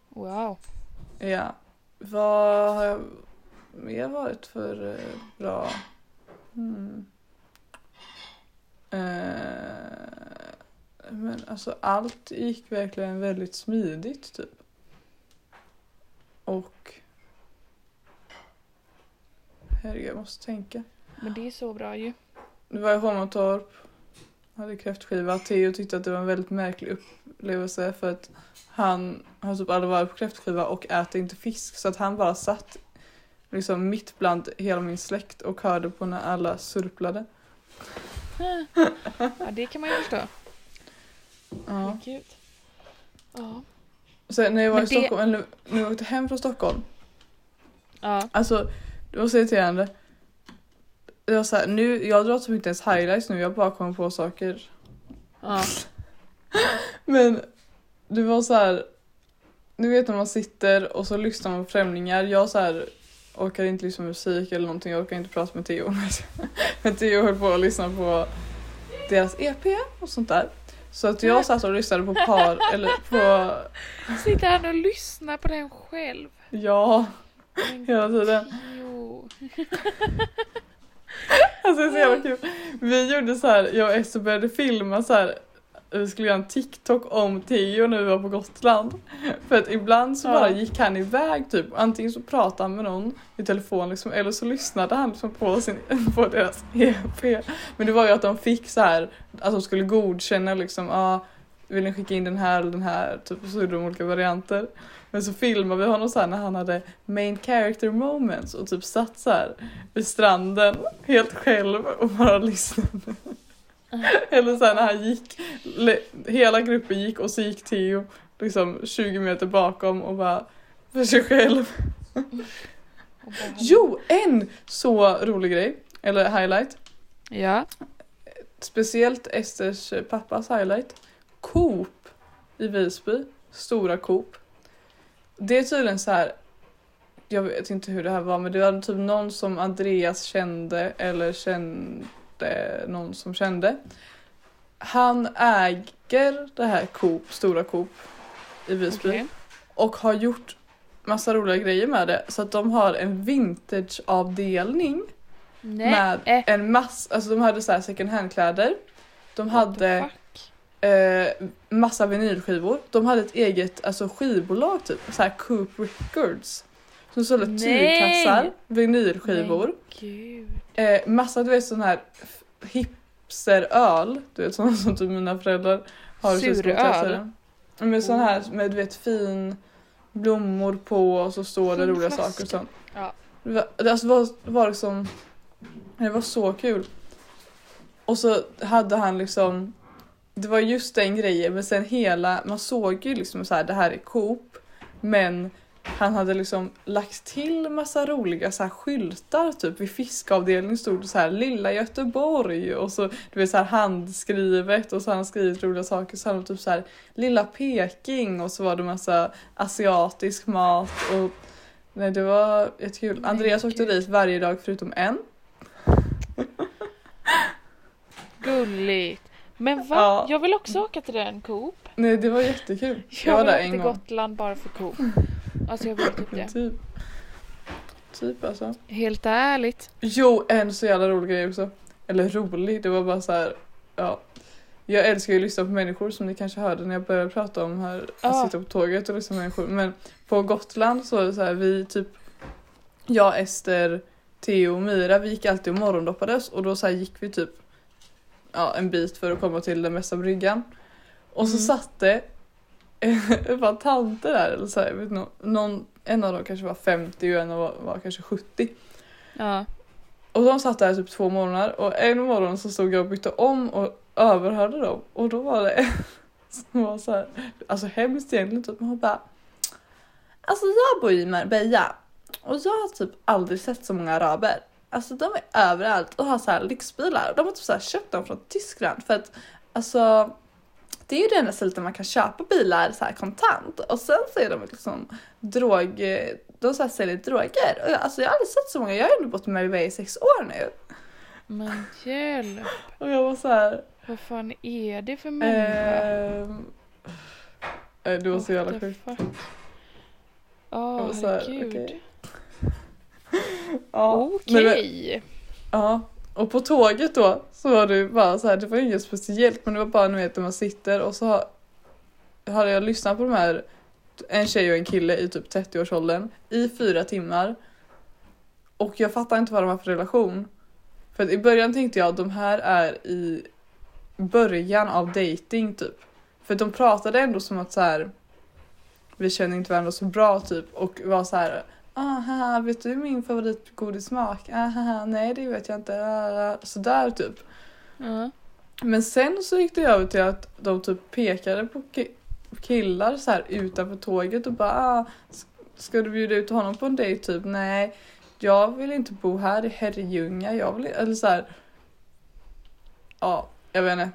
Wow. Ja. Vad har jag mer varit för eh, bra? Hmm. Eh, men alltså allt gick verkligen väldigt smidigt typ. Och Herregud, jag måste tänka. Men det är så bra ju. Det var i Håmatorp. Hade kräftskiva. Theo tyckte att det var en väldigt märklig upplevelse för att han har typ aldrig varit på kräftskiva och äter inte fisk så att han bara satt liksom mitt bland hela min släkt och hörde på när alla surplade. Ja, det kan man ju förstå. Ja. Gud. Ja. Sen när jag var Men i det- Stockholm, eller när jag åkte hem från Stockholm. Ja. Alltså, det var så irriterande. Det var så här, nu, jag drar typ inte ens highlights nu, jag bara kommer på saker Ja. Men det var så här. Nu vet när man sitter och så lyssnar man på främlingar. Jag så här orkar inte lyssna på musik eller någonting. Jag orkar inte prata med Theo. Men Theo höll på att lyssna på deras EP och sånt där. Så att jag satt och lyssnade på par eller på Sitter han och lyssnar på den själv? ja Men hela tiden. Jo. Alltså det är så jävla kul. Vi gjorde så här, jag och Ester började filma så här vi skulle göra en TikTok om Theo när vi var på Gotland. För att ibland så bara gick han iväg typ. Antingen så pratade han med någon i telefon liksom, eller så lyssnade han liksom på, sin, på deras EP. Men det var ju att de fick så här att de skulle godkänna liksom, ah, vill ni skicka in den här eller den här? Typ så gjorde de olika varianter. Men så filmade vi honom så här när han hade main character moments och typ satt så här vid stranden helt själv och bara lyssnade. Eller så här när han gick, hela gruppen gick och så gick Theo liksom 20 meter bakom och bara för sig själv. Jo, en så rolig grej, eller highlight. Ja. Speciellt Esters pappas highlight. Coop i Visby. Stora Coop. Det är tydligen så här. Jag vet inte hur det här var men det var typ någon som Andreas kände eller kände någon som kände. Han äger det här Coop, Stora Coop i Visby Okej. och har gjort massa roliga grejer med det. Så att de har en vintageavdelning Nej. med eh, en massa, alltså de hade så här second hand-kläder. De what hade eh, massa vinylskivor. De hade ett eget alltså, skivbolag typ, så här Coop Records. Som sålde tygkassar, vinylskivor, Gud. Eh, massa du vet sån här hipsteröl, du vet såna som typ mina föräldrar har Suröl? Men sån här Oh. med du vet fin blommor på och så står det Fin roliga saker och sånt. Ja. Det var, det alltså var, var liksom, det var så kul. Och så hade han liksom, det var just den grejen men sen hela, man såg ju liksom så här det här är Coop men han hade liksom lagt till massa roliga så här skyltar typ vid fiskavdelningen stod det så här lilla Göteborg och så du vet så här handskrivet och så har han skrivit roliga saker så han typ så här lilla Peking och så var det massa asiatisk mat och nej det var jättekul. Men Andreas åkte dit varje dag förutom en. Gulligt. Men va? Ja. Jag vill också åka till den Coop. Nej det var jättekul. Jag, Jag var vill där en till gång. Gotland bara för Coop. Alltså jag vill typ det. Typ. Typ alltså. Helt ärligt. Jo, en så jävla rolig grej också. Eller rolig, det var bara så här. Ja. Jag älskar ju att lyssna på människor som ni kanske hörde när jag började prata om här, att Ja. sitta på tåget och lyssna på människor. Men på Gotland så är det så här, vi typ, jag, Ester, Theo och Mira, vi gick alltid och morgondoppades och då så gick vi typ ja, en bit för att komma till den bästa bryggan. Och så Mm. satt det par tanter där, eller så här, vet inte, någon, en av dem kanske var 50 och en var, var kanske 70. Ja. Och de satt där typ två morgnar och en morgon så stod jag och bytte om och överhörde dem och då var det en som var så här, alltså hemskt egentligen typ, men hon bara Alltså jag bor i Marbella och jag har typ aldrig sett så många araber. Alltså de är överallt och har så här lyxbilar. De har typ så köpt dem från Tyskland för att alltså det är ju det enda stället där man kan köpa bilar så här kontant och sen så är de liksom drog, de så här säljer droger. Och jag, alltså jag har aldrig sett så många, jag har ändå bott i Marbella i sex år nu. Men hjälp. Och jag var så här. Vad fan är det för människa? eh, det var så jävla sjukt. Åh här, herregud. okej. Ja, Okej. men- Ja, och på tåget då så var det bara så här, det var inget speciellt men det var bara ni vet när man sitter och så har- hade jag lyssnat på de här en tjej och en kille i typ 30-årsåldern i fyra timmar. Och jag fattar inte vad de har för relation. För att i början tänkte jag att de här är i början av dating typ. För de pratade ändå som att så här vi känner inte varandra så bra typ och var så här Aha, vet du min favoritgodissmak? Aha, nej det vet jag inte. Ah, Sådär typ. Ja. Men sen så gick det över till att de typ pekade på ki- killar så här utanför tåget och bara ah, Ska du bjuda ut honom på en dejt typ? Nej, jag vill inte bo här i Herrljunga. Jag vill eller så här. Ja, jag vet inte.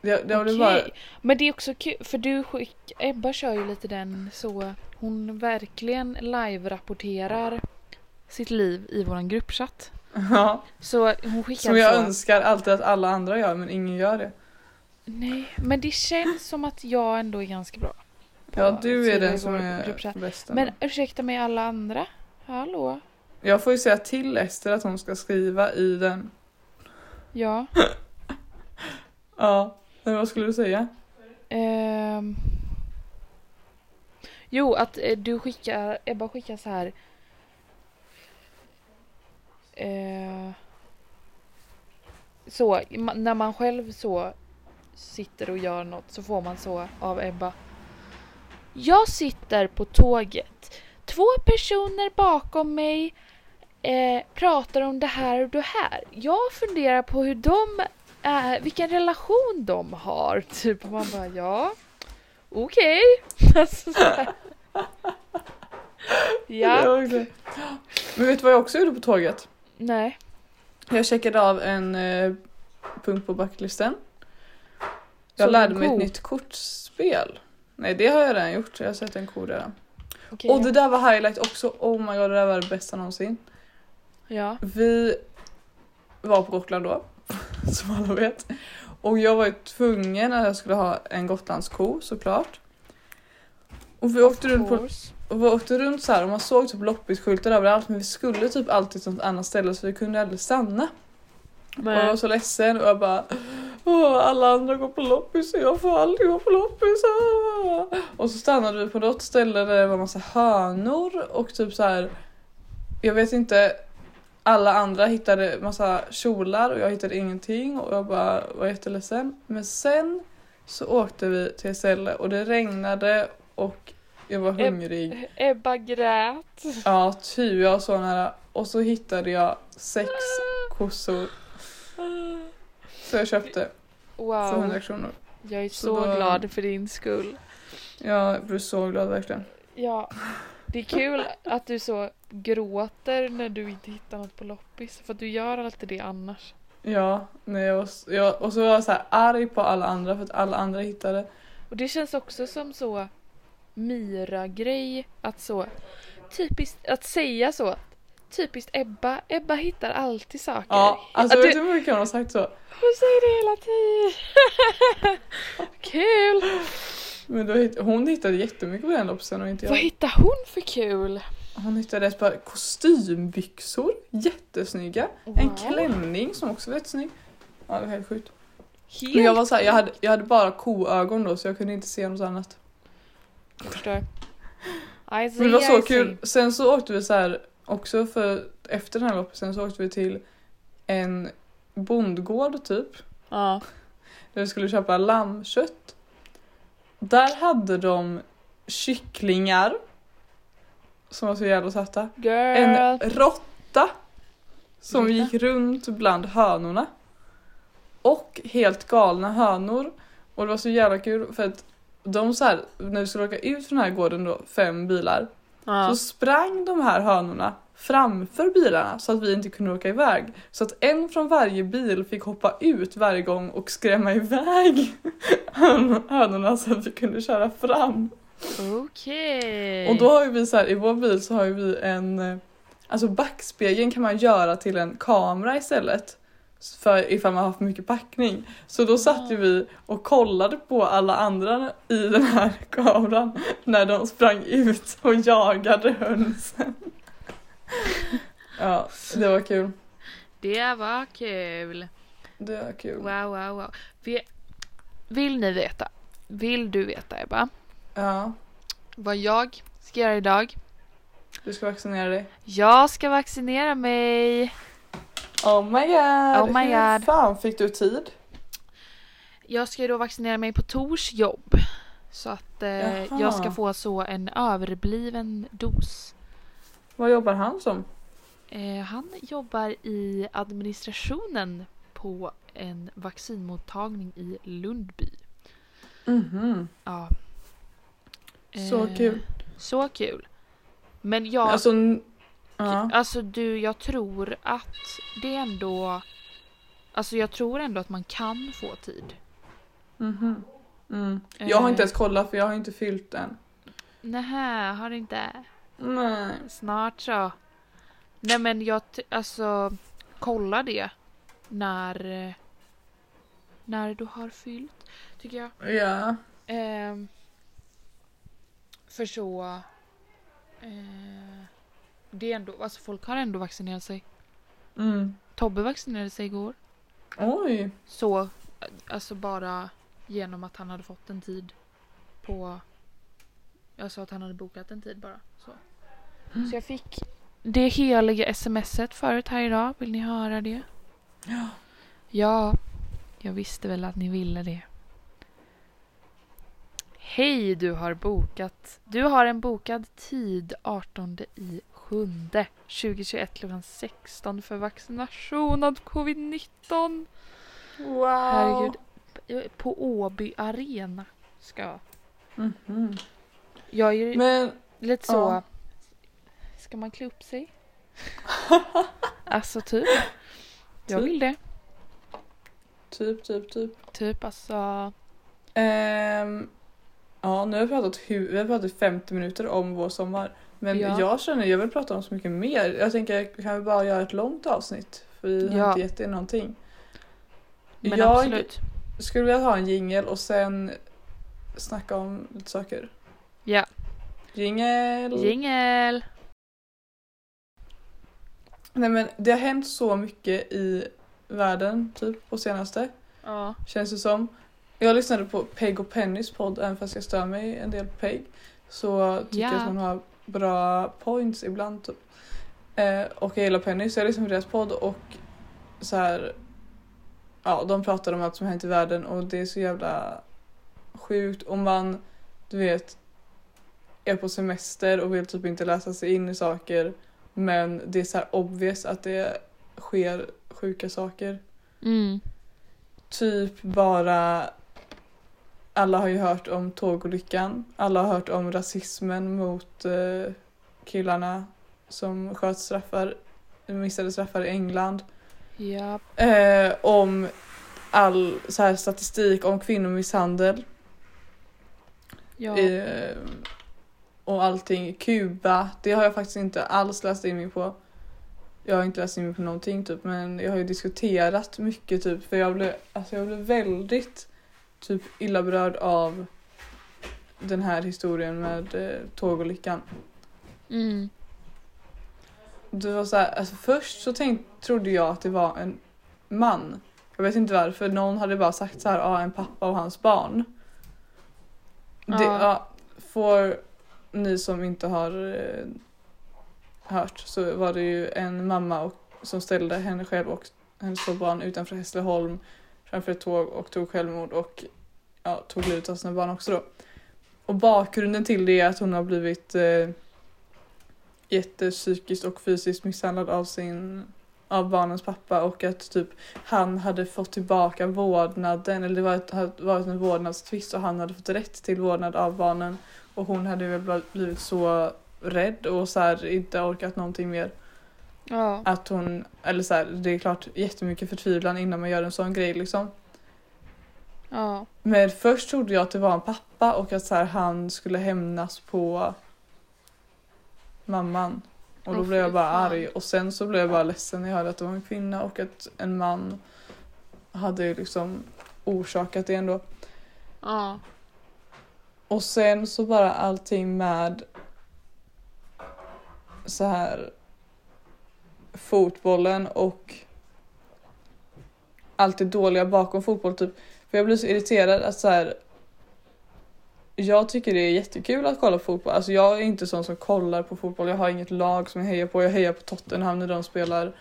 Det, det blev bara Men det är också kul för du skick, Ebba kör ju lite den så hon verkligen live-rapporterar sitt liv i våran gruppchatt. ja, Så hon skickar som jag så. önskar alltid att alla andra gör men ingen gör det. Nej, men det känns som att jag ändå är ganska bra. Ja, du är den som vår är bäst. Men ursäkta mig alla andra. Hallå? Jag får ju säga till Ester att hon ska skriva i den. Ja. Ja, Nej, vad skulle du säga? Ehm. Jo, att eh, du skickar, Ebba skickar så här. Eh, så, ma- när man själv så sitter och gör något så får man så av Ebba. Jag sitter på tåget. Två personer bakom mig eh, pratar om det här och det här. Jag funderar på hur de är, vilken relation de har. Typ man bara ja, okej. Alltså, så här. Det ja, Men vet du vad jag också gjorde på tåget? nej. Jag checkade av en eh, punkt på bucketlisten. Jag Såg lärde mig ett nytt kortspel. Nej det har jag redan gjort, jag har sett en ko redan. Okej. Och det där var highlight också, oh my god det där var det bästa någonsin. Ja. Vi var på Gotland då, som alla vet. Och jag var ju tvungen att jag skulle ha en gotlandsko såklart. Och vi åkte runt, på, och vi åkte runt så här och man såg typ loppisskyltar överallt men vi skulle typ alltid till något annat ställe så vi kunde aldrig stanna. Och jag var så ledsen och jag bara Åh, alla andra går på loppis och jag får aldrig gå på loppis. ah." Och så stannade vi på något ställe där det var massa hönor och typ så här. Jag vet inte. Alla andra hittade massa kjolar och jag hittade ingenting och jag bara var jätteledsen. Men sen så åkte vi till ett ställe och det regnade och jag var hungrig. Ebba grät. Ja, typ jag så nära. Och så hittade jag sex kossor. Så jag köpte för Wow, 100 kronor. jag är Så så då- glad för din skull. Jag blev så glad verkligen. Ja, det är kul att du så gråter när du inte hittar något på loppis. För att du gör alltid det annars. Ja, nej, s- jag, och så var jag så här arg på alla andra för att alla andra hittade. Och det känns också som så Myra-grej att så typiskt att säga så. Typiskt Ebba. Ebba hittar alltid saker. Ja, alltså Att vet du hur mycket hon har sagt så? hon säger det hela tiden. kul! Men då hitt, hon hittade jättemycket på den loppisen och inte Vad jag. hittar hon för kul? Hon hittade ett par kostymbyxor, jättesnygga. En Wow. klänning som också var jättesnygg. Ja, det var helt sjukt. Helt Men jag var så här, jag hade, jag hade bara koögon då så jag kunde inte se något annat. Jag förstår. I see, Men det var så I kul. see. Sen så åkte vi så här också för efter den här loppisen så åkte vi till en bondgård typ. Ja. Där vi skulle köpa lammkött. Där hade de kycklingar. Som var så jävla söta. Girl. En råtta. Som gick runt bland hönorna. Och helt galna hönor. Och det var så jävla kul för att de så här, när vi skulle åka ut från den här gården då, fem bilar. Ja. Så sprang de här hönorna framför bilarna så att vi inte kunde åka iväg. Så att en från varje bil fick hoppa ut varje gång och skrämma iväg hön- hönorna så att vi kunde köra fram. Okej. Och då har ju vi så här, i vår bil så har ju vi en, eh, alltså backspegeln kan man göra till en kamera istället. För ifall man har för mycket packning. Så då satt ju vi och kollade på alla andra i den här kameran när de sprang ut och jagade hönsen. Ja, det var kul. Det var kul. Det var kul. Wow, wow, wow. Vi, vill ni veta? Vill du veta Ebba? Ja, Vad jag ska göra idag? du ska vaccinera dig. Jag ska vaccinera mig. Oh my god! Oh my Hur god. fan fick du tid? Jag ska ju då vaccinera mig på Tors jobb. Så att eh, jag ska få så en överbliven dos. Vad jobbar han som? Eh, han jobbar i administrationen på en vaccinmottagning i Lundby. Mhm. Ja. Så Eh, kul. Så kul. Men jag, Alltså, ja. alltså du, jag tror att det ändå... Alltså jag tror ändå att man kan få tid. Mhm. Mm. Jag har inte Eh. ens kollat för jag har inte fyllt än. Nähä, har du inte? Nej. Snart så. Nej men jag, alltså kolla det när, eh, när du har fyllt, tycker jag. Ja. Ehm, för så, eh, det är ändå, alltså folk har ändå vaccinerat sig. Mm. Tobbe vaccinerade sig igår. Oj. Så, eh, alltså bara Genom att han hade fått en tid på... Jag sa att han hade bokat en tid bara. Så, Mm. så jag fick det heliga smset förut här idag. Vill ni höra det? Ja. Ja, jag visste väl att ni ville det. Hej, du har bokat. Du har en bokad tid 18 i sjunde 2021 klockan 16 för vaccination av covid-19. Wow. Herregud. På Åby Arena ska jag. Mhm. Jag är ju Men lite så... ja. Ska man klä upp sig? alltså typ. Jag Typ. vill det. typ, typ, typ. Typ alltså. Ehm, ja, nu har vi pratat, hu- vi har pratat 50 minuter om vår sommar. Men Ja. jag känner jag vill prata om så mycket mer. Jag tänker, kan vi bara göra ett långt avsnitt? För vi har Ja. inte gett er någonting. Men jag absolut. skulle vilja ha en jingel och sen snacka om lite saker. Ja. Jingel! Jingel! Nej men det har hänt så mycket i världen typ på senaste. Ja. Känns det som. Jag lyssnade på Peg och Pennys podd även fast jag stör mig en del på Peg. Så tycker jag Ja. att hon har bra points ibland typ. Eh, och jag gillar Penny så jag lyssnade på deras podd och så här. Ja, de pratar om allt som hänt i världen och det är så jävla sjukt om man, du vet, är på semester och vill typ inte läsa sig in i saker men det är så här obvious att det sker sjuka saker. Mm. Typ bara alla har ju hört om tågolyckan. Alla har hört om rasismen mot eh, killarna som sköt straffar, missade straffar i England. Ja. Eh, om all så här, statistik om kvinnomisshandel. Ja. Eh, och allting. Kuba, det har jag faktiskt inte alls läst in mig på. Jag har inte läst in mig på någonting typ men jag har ju diskuterat mycket typ för jag blev, alltså jag blev väldigt typ illa berörd av den här historien med eh, tågolyckan. Mm. Det var så här, alltså först så tänk, trodde jag att det var en man. Jag vet inte varför, någon hade bara sagt så här, ja en pappa och hans barn. Det, Ja. ja, för ni som inte har eh, hört så var det ju en mamma och, som ställde henne själv och hennes två barn utanför Hässleholm framför ett tåg och tog självmord och ja, tog livet av sina barn också då. Och bakgrunden till det är att hon har blivit eh, jättepsykiskt och fysiskt misshandlad av sin av barnens pappa och att typ han hade fått tillbaka vårdnaden eller det var ett, hade varit en vårdnadstvist och han hade fått rätt till vårdnad av barnen och hon hade väl bl- blivit så rädd och så här inte orkat någonting mer Ja. att hon, eller så här, det är klart jättemycket förtvivlan innan man gör en sån grej liksom. Ja. Men först trodde jag att det var en pappa och att så här, han skulle hämnas på mamman. Och då Åh, blev jag bara fan. arg och sen så blev jag bara ledsen när jag hörde att det var en kvinna och att en man hade liksom orsakat det ändå. Ja. Och sen så bara allting med så här fotbollen och allt det dåliga bakom fotboll typ. För jag blir så irriterad att så här jag tycker det är jättekul att kolla på fotboll. Alltså jag är inte sån som kollar på fotboll. Jag har inget lag som jag hejar på. Jag hejar på Tottenham när de spelar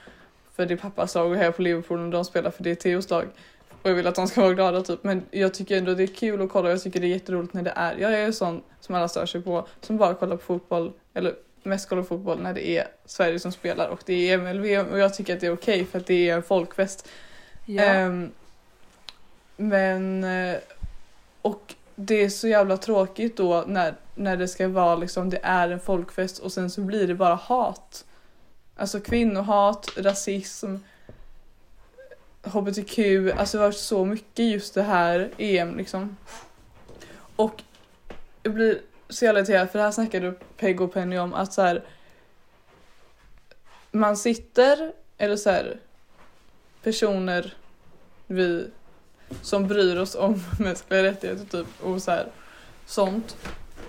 för det är pappas lag och jag hejar på Liverpool när de spelar för det är Theos lag. Och jag vill att de ska vara glada typ. Men jag tycker ändå det är kul att kolla och jag tycker det är jätteroligt när det är. Jag är sån som alla stör sig på som bara kollar på fotboll eller mest kollar på fotboll när det är Sverige som spelar och det är MLV och jag tycker att det är okej för att det är en folkfest. Ja. Ehm, men eh, och det är så jävla tråkigt då när, när det ska vara liksom det är en folkfest och sen så blir det bara hat. Alltså kvinnohat, rasism, hbtq, alltså det varit så mycket just det här EM liksom. Och jag blir så jävla irriterad för det här snackade Peg och Penny om att så här man sitter, eller så här personer vi som bryr oss om mänskliga rättigheter typ och så här sånt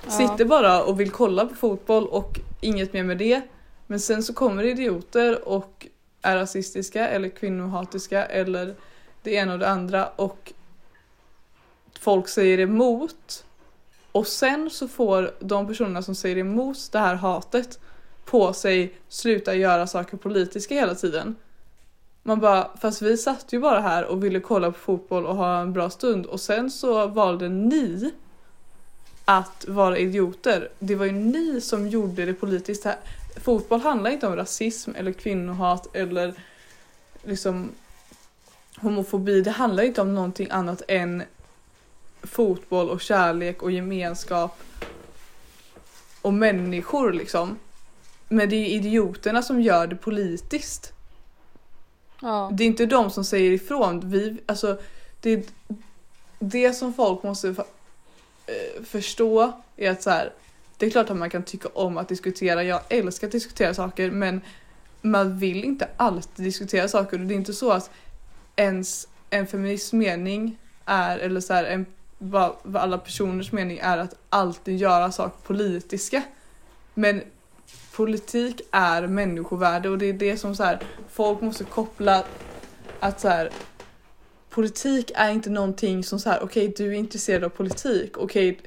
Ja. sitter bara och vill kolla på fotboll och inget mer med det. Men sen så kommer idioter och är rasistiska eller kvinnohatiska eller det ena och det andra och folk säger emot och sen så får de personerna som säger emot det här hatet på sig sluta göra saker politiska hela tiden. Man bara, fast vi satt ju bara här och ville kolla på fotboll och ha en bra stund och sen så valde ni att vara idioter. Det var ju ni som gjorde det politiskt här. Fotboll handlar inte om rasism eller kvinnohat eller liksom homofobi. Det handlar inte om någonting annat än fotboll och kärlek och gemenskap och människor liksom. Men det är idioterna som gör det politiskt. Ja. Det är inte de som säger ifrån. Vi, alltså, det, är det som folk måste eh, förstå är att så här, det är klart att man kan tycka om att diskutera. Jag älskar att diskutera saker men man vill inte alltid diskutera saker och det är inte så att ens en feminists mening är, eller så här, en, vad, vad alla personers mening är att alltid göra saker politiska. Men politik är människovärde och det är det som så här, folk måste koppla att så här, politik är inte någonting som så här, okej du är intresserad av politik, okej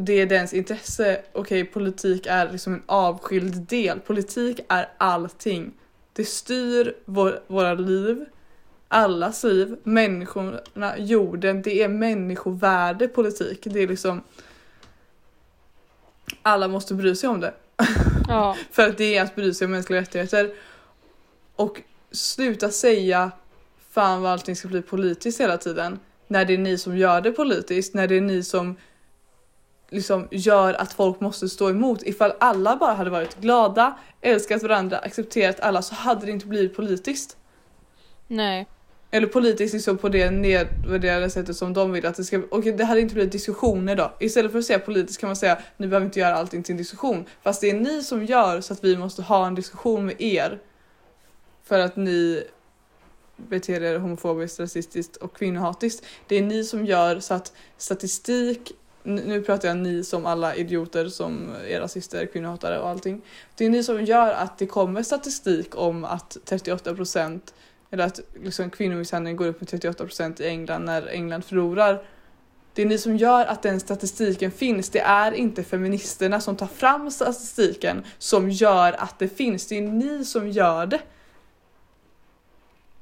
det är dens intresse, okej politik är liksom en avskild del, politik är allting. Det styr vår, våra liv, allas liv, människorna, jorden, det är människovärde politik. Det är liksom alla måste bry sig om det. Ja. För att det är att bry sig om mänskliga rättigheter. Och sluta säga fan vad allting ska bli politiskt hela tiden. När det är ni som gör det politiskt, när det är ni som liksom gör att folk måste stå emot. Ifall alla bara hade varit glada, älskat varandra, accepterat alla så hade det inte blivit politiskt. Nej. Eller politiskt liksom på det nedvärderade sättet som de vill att det ska Och det hade inte blivit diskussioner då. Istället för att säga politiskt kan man säga ni behöver inte göra allting till en diskussion. Fast det är ni som gör så att vi måste ha en diskussion med er. För att ni beter er homofobiskt, rasistiskt och kvinnohatiskt. Det är ni som gör så att statistik nu pratar jag ni som alla idioter som är rasister, kvinnohatare och allting. Det är ni som gör att det kommer statistik om att 38% eller att liksom kvinnomisshandeln går upp med 38% i England när England förlorar. Det är ni som gör att den statistiken finns. Det är inte feministerna som tar fram statistiken som gör att det finns. Det är ni som gör det.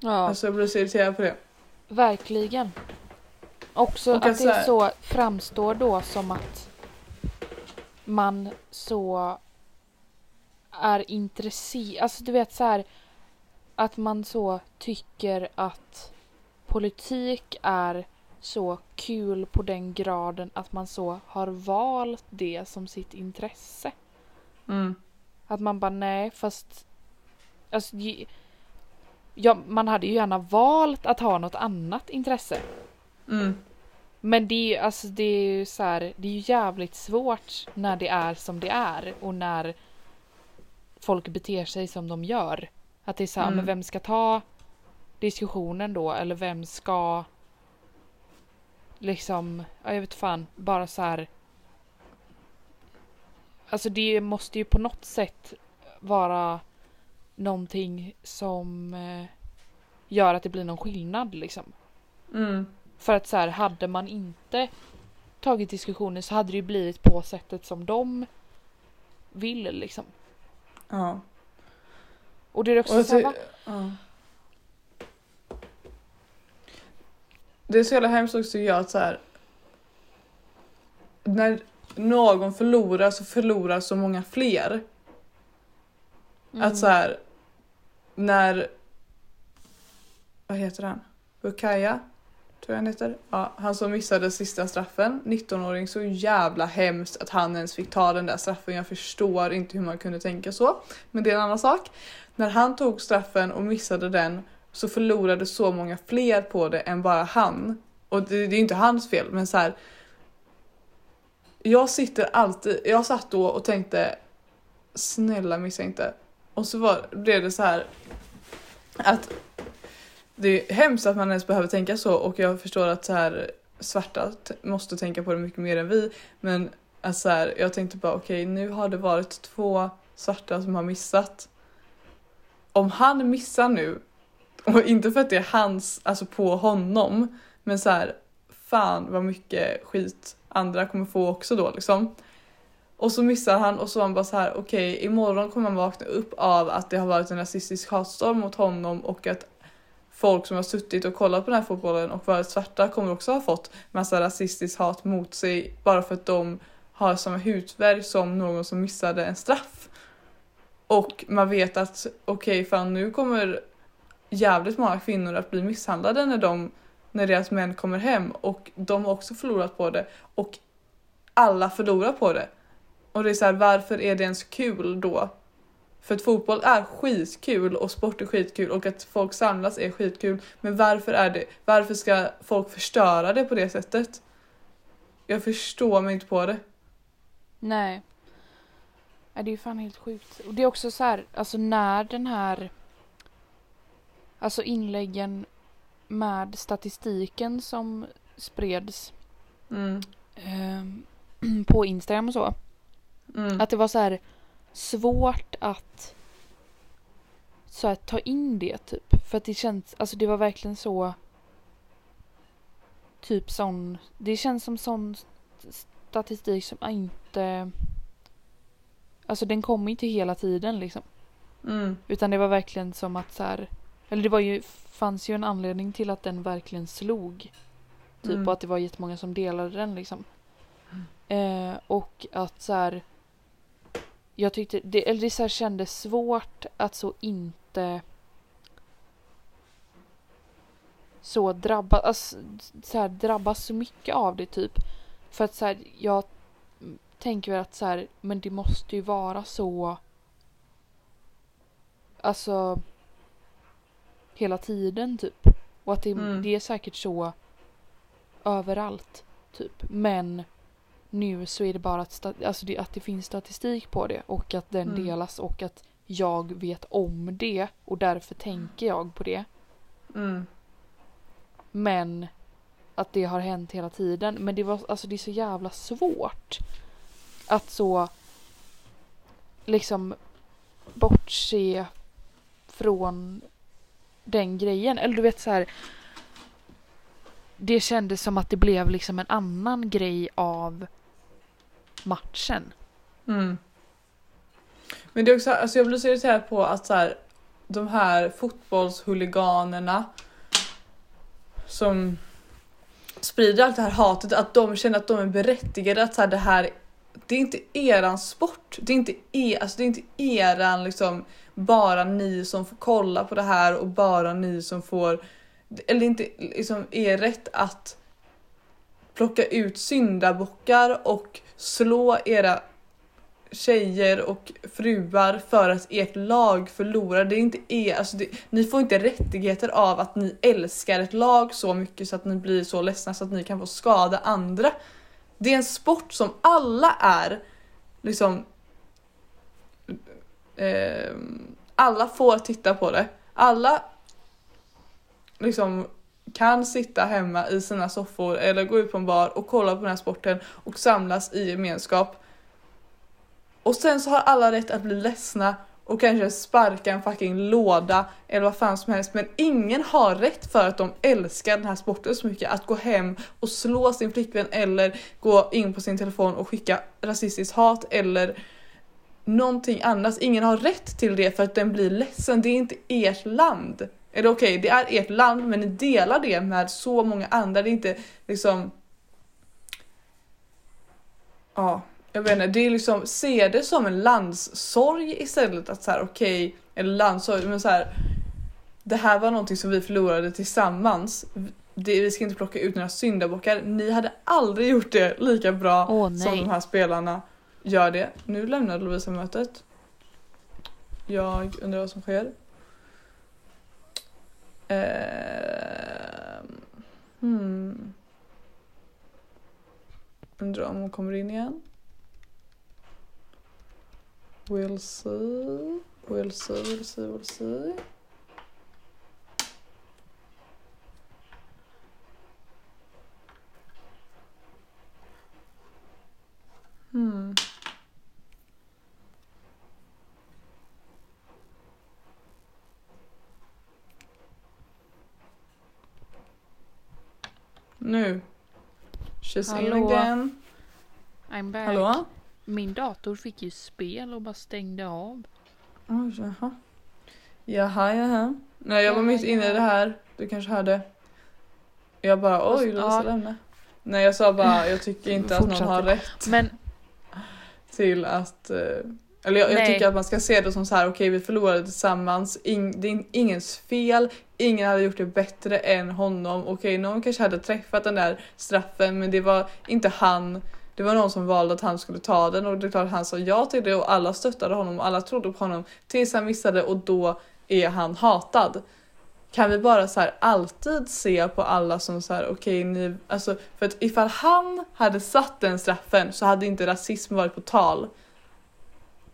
Ja. Alltså jag blir så irriterad på det. Verkligen. Också Och att alltså- det så framstår då som att man så är intresserad, alltså du vet så här att man så tycker att politik är så kul på den graden att man så har valt det som sitt intresse. Mm. Att man bara nej fast alltså, ja, man hade ju gärna valt att ha något annat intresse. Mm. Men det är ju alltså det är ju så här, det är ju jävligt svårt när det är som det är och när folk beter sig som de gör. Att det är så här, Mm. men vem ska ta diskussionen då eller vem ska liksom, ja, jag vet fan, bara så här. Alltså det måste ju på något sätt vara någonting som eh, gör att det blir någon skillnad liksom. Mm. För att så här, hade man inte tagit diskussionen så hade det ju blivit på sättet som de vill liksom. Ja. Och det är också så här, ja. Det är så jävla hemskt också tycker jag att så här. När någon förlorar så förlorar så många fler. Mm. Att så här. När. Vad heter han? Bukaya? Tror jag han heter. Ja, han som missade sista straffen. 19-åring. Så jävla hemskt att han ens fick ta den där straffen. Jag förstår inte hur man kunde tänka så. Men det är en annan sak. När han tog straffen och missade den så förlorade så många fler på det än bara han. Och det, det är ju inte hans fel men så här. Jag sitter alltid, jag satt då och tänkte snälla missa inte. Och så var, blev det så här att det är hemskt att man ens behöver tänka så och jag förstår att så här svarta måste tänka på det mycket mer än vi. Men att så här, jag tänkte bara okej nu har det varit två svarta som har missat. Om han missar nu och inte för att det är hans, alltså på honom, men så här fan vad mycket skit andra kommer få också då liksom. Och så missar han och så var han bara så här: okej okay, imorgon kommer han vakna upp av att det har varit en rasistisk hatstorm mot honom och att folk som har suttit och kollat på den här fotbollen och varit svarta kommer också ha fått massa rasistiskt hat mot sig bara för att de har samma hudfärg som någon som missade en straff. Och man vet att okej, okay, fan nu kommer jävligt många kvinnor att bli misshandlade när, de, när deras män kommer hem och de har också förlorat på det och alla förlorar på det. Och det är så här, varför är det ens kul då? För att fotboll är skitkul och sport är skitkul och att folk samlas är skitkul. Men varför är det? Varför ska folk förstöra det på det sättet? Jag förstår mig inte på det. Nej. Det är ju fan helt sjukt. Och det är också så här, alltså när den här Alltså inläggen med statistiken som spreds mm. eh, på Instagram och så. Mm. Att det var så här svårt att så här, ta in det typ. För att det känns, alltså det var verkligen så typ sån, det känns som sån statistik som inte Alltså den kommer inte hela tiden liksom. Mm. Utan det var verkligen som att så här, Eller det var ju, fanns ju en anledning till att den verkligen slog. Typ mm. och att det var jättemånga som delade den liksom. Mm. Eh, och att så här, Jag tyckte, det, eller det så kändes svårt att så inte så drabbas, alltså, så här, drabbas så mycket av det typ. För att så här, jag tänker väl att så här, men det måste ju vara så Alltså Hela tiden typ. Och att det, mm. det är säkert så överallt. Typ. Men nu så är det bara att, alltså det, att det finns statistik på det och att den mm. delas och att jag vet om det och därför tänker jag på det. Mm. Men att det har hänt hela tiden. Men det var alltså det är så jävla svårt. Att så liksom bortse från den grejen. Eller du vet så här. Det kändes som att det blev liksom en annan grej av matchen. Mm. Men det är också, alltså jag blir så irriterad på att så här, de här fotbollshuliganerna som sprider allt det här hatet, att de känner att de är berättigade att så här, det här det är inte eran sport. Det är inte, er, alltså det är inte eran liksom bara ni som får kolla på det här och bara ni som får eller inte liksom er rätt att plocka ut syndabockar och slå era tjejer och fruar för att ert lag förlorar. Det är inte er, alltså det, ni får inte rättigheter av att ni älskar ett lag så mycket så att ni blir så ledsna så att ni kan få skada andra. Det är en sport som alla är liksom eh, alla får titta på det. Alla liksom kan sitta hemma i sina soffor eller gå ut på en bar och kolla på den här sporten och samlas i gemenskap. Och sen så har alla rätt att bli ledsna och kanske sparka en fucking låda eller vad fan som helst. Men ingen har rätt för att de älskar den här sporten så mycket att gå hem och slå sin flickvän eller gå in på sin telefon och skicka rasistiskt hat eller någonting annat. Ingen har rätt till det för att den blir ledsen. Det är inte ert land. Eller okej, okay, det är ert land men ni delar det med så många andra. Det är inte liksom... Ja, jag vet inte. Det är liksom, se det som en landssorg istället. Att så här, okej, okay, eller landssorg, men så här. Det här var någonting som vi förlorade tillsammans. Det, vi ska inte plocka ut några syndabockar. Ni hade aldrig gjort det lika bra oh, som de här spelarna gör det. Nu lämnar Lovisa mötet. Jag undrar vad som sker. Eh, hmm. Undrar om hon kommer in igen. We'll see. We'll see, we'll see, we'll see. Hmm. Nu. She's in Hallå? again. I'm back. Hallå? Min dator fick ju spel och bara stängde av. Oj, jaha. Jaha, jaha. Nej, jag var mitt inne i det här. Du kanske hörde. Jag bara, oj, Lovisa ja. lämna. Nej, jag sa bara, jag tycker inte att någon har rätt Men till att... eh, Eller jag, jag tycker att man ska se det som så här, okej vi förlorade tillsammans, Ing, det är ingens fel, ingen hade gjort det bättre än honom. Okej, någon kanske hade träffat den där straffen men det var inte han. Det var någon som valde att han skulle ta den och det är klart han sa ja till det och alla stöttade honom och alla trodde på honom tills han missade och då är han hatad. Kan vi bara så här alltid se på alla som så här okej ni, alltså för att ifall han hade satt den straffen så hade inte rasism varit på tal.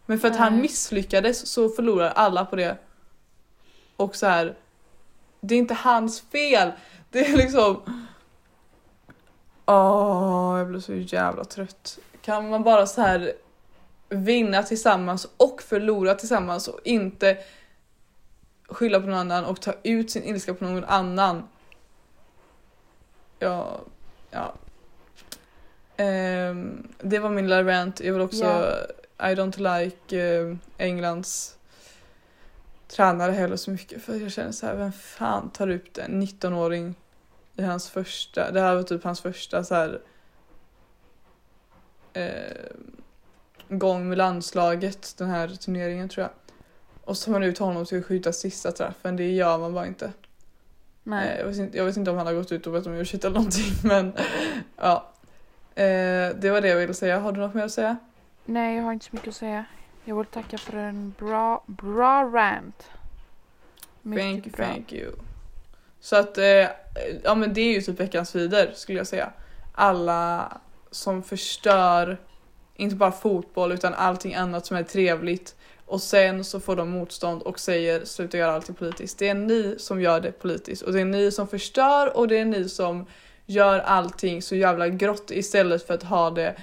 Men för att han Nej. misslyckades så förlorar alla på det. Och så här. Det är inte hans fel. Det är liksom. Åh, jag blir så jävla trött. Kan man bara så här vinna tillsammans och förlora tillsammans och inte skylla på någon annan och ta ut sin ilska på någon annan. Ja, ja. Ehm, det var min lilla rant. Jag vill också Ja. I don't like eh, Englands tränare heller så mycket för jag känner så här, vem fan tar ut en 19-åring i hans första, det här var typ hans första så här eh, gång med landslaget den här turneringen tror jag. Och så tar man ut honom till att skjuta sista träffen, det gör man bara inte. nej. Eh, jag, vet inte jag vet inte om han har gått ut och bett om ursäkt eller någonting men ja. Eh, det var det jag ville säga, har du något mer att säga? Nej, jag har inte så mycket att säga. Jag vill tacka för en bra, bra rant. Mycket Thank you, bra. thank you. Så att, eh, ja men det är ju typ veckans vider skulle jag säga. Alla som förstör, inte bara fotboll utan allting annat som är trevligt. Och sen så får de motstånd och säger sluta göra allting politiskt. Det är ni som gör det politiskt och det är ni som förstör och det är ni som gör allting så jävla grått istället för att ha det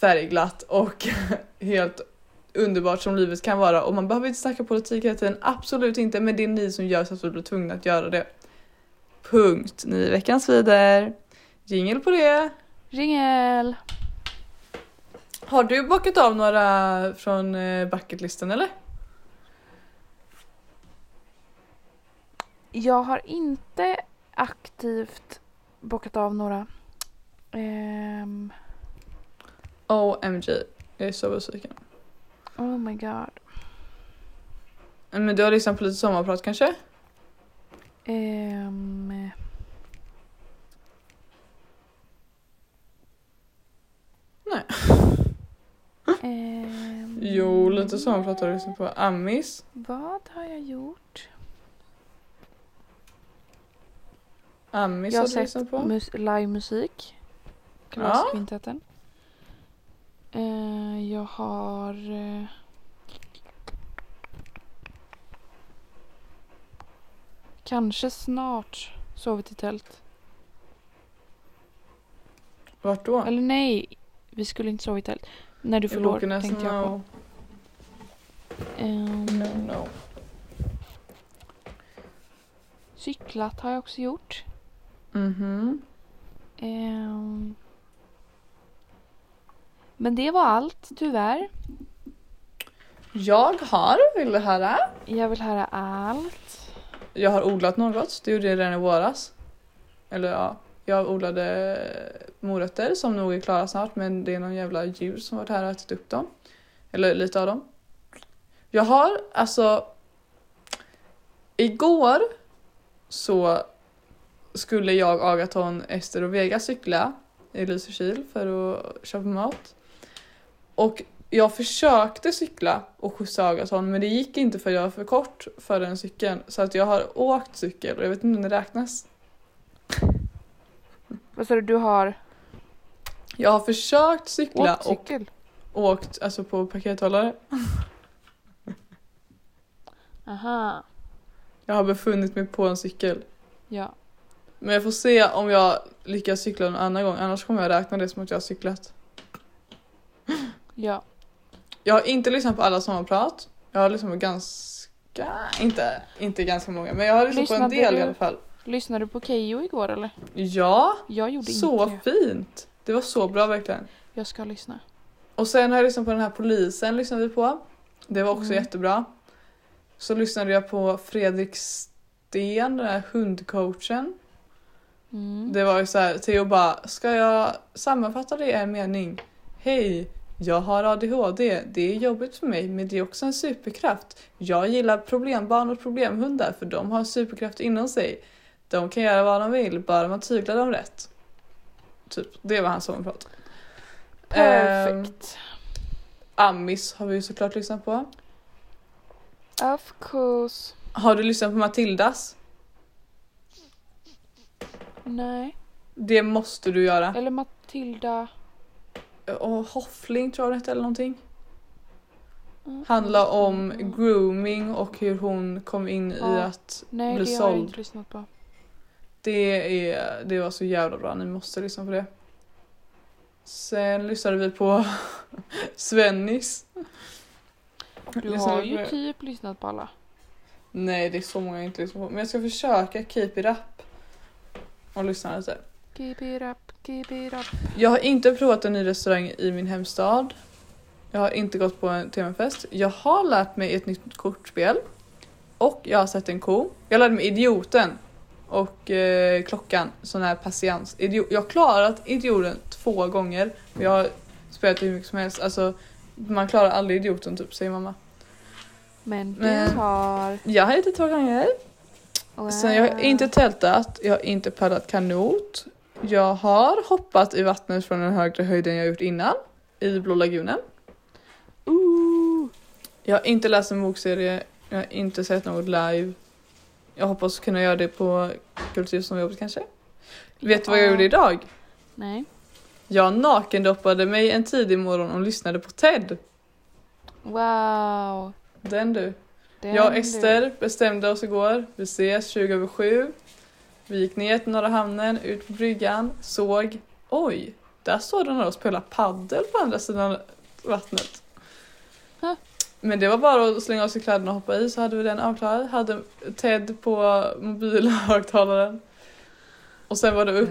färgglatt och helt underbart som livet kan vara och man behöver inte snacka politik hela tiden, absolut inte, men det är ni som gör så att vi blir tvungna att göra det. Punkt. Ni är veckans vider. Jingel på det. Ringel! Har du bockat av några från eh, bucketlisten eller? Jag har inte aktivt bockat av några. Ehm, OMG. Jag är så besviken. oh my god. Men du har lyssnat på lite sommarprat kanske? Ehm, Nej. ehm, Jo, lite sommarprat har du lyssnat på. Amis. Vad har jag gjort? Amis Jag har har du sett lyssnat på. mus- livemusik. Glaskvintetten. Eh, jag har... Eh, kanske snart sovit i tält. Vart då? Eller nej, vi skulle inte sova i tält. När du förlorar tänkte jag på. Ehm, No, no. Cyklat har jag också gjort. Mhm. Ehm, men det var allt, tyvärr. Jag har, vill du höra? Jag vill höra allt. Jag har odlat något, det gjorde jag redan i våras. Eller ja, jag odlade morötter som nog är klara snart men det är någon jävla djur som varit här och ätit upp dem. Eller lite av dem. Jag har alltså... Igår så skulle jag, Agaton, Ester och Vega cykla i Lysekil för att köpa mat. Och jag försökte cykla och skjutsa Agaton men det gick inte för jag var för kort för den cykeln. Så att jag har åkt cykel och jag vet inte om det räknas. Vad sa du, du har Jag har försökt cykla åkt och cykel? åkt alltså på pakethållare. Aha, Jag har befunnit mig på en cykel. ja. Men jag får se om jag lyckas cykla en annan gång annars kommer jag räkna det som att jag har cyklat. Ja. Jag har inte lyssnat på alla sommarprat. Jag har lyssnat på ganska, inte, inte ganska många men jag har lyssnat på en Lyssnade del i du- alla fall. Lyssnade du på Keyyo igår eller? Ja, Jag gjorde så inte det. fint. Det var så bra verkligen. Jag ska lyssna. Och sen har jag lyssnat på den här polisen lyssnade vi på. Det var också Mm. jättebra. Så lyssnade jag på Fredrik Sten, den här hundcoachen. Mm. Det var ju så här, Theo bara, ska jag sammanfatta det i en mening? Hej, jag har ADHD. Det är jobbigt för mig, men det är också en superkraft. Jag gillar problembarn och problemhundar för de har superkraft inom sig. De kan göra vad de vill, bara man tyglar dem rätt. Typ, det var hans sommarprat. Perfekt. Amis har vi ju såklart lyssnat på. Of course. Har du lyssnat på Matildas? Nej. Det måste du göra. Eller Matilda. Och Hoffling tror jag det hette eller någonting. Mm. Handlar om grooming och hur hon kom in i Ja. att Nej, bli det har jag såld. inte lyssnat på. Det, är, det var så jävla bra, ni måste lyssna på det. Sen lyssnade vi på Svennis. Du har ju typ lyssnat på alla. Nej, det är så många jag inte lyssnar på. Men jag ska försöka keep it up. Och lyssna lite. Keep it up, keep it up. Jag har inte provat en ny restaurang i min hemstad. Jag har inte gått på en temafest. Jag har lärt mig ett nytt kortspel. Och jag har sett en ko. Jag lärde mig idioten. Och eh, klockan, sån här patiens. Jag har klarat idioten två gånger. Jag har spelat hur mycket som helst. Alltså, man klarar aldrig idioten typ, säger mamma. Men du Men- har... Jag har inte två gånger. Sen jag har inte tältat, jag har inte paddlat kanot. Jag har hoppat i vattnet från en högre höjd än jag gjort innan. I Blå lagunen. Ooh. Jag har inte läst en bokserie, jag har inte sett något live. Jag hoppas kunna göra det på Kultursomjobbet kanske. Vet du vad jag Ja. gjorde idag? Nej. Jag nakendoppade mig en tidig morgon och lyssnade på TED. Wow. Den du. Den Jag och du. Ester bestämde oss igår. Vi ses 20 över 7. Vi gick ner till Norra Hamnen, ut på bryggan, såg. Oj, där står det några och spelar paddel på andra sidan vattnet. Huh. Men det var bara att slänga av sig kläderna och hoppa i så hade vi den avklarad. Hade Ted på mobilhögtalaren. Och sen var det upp.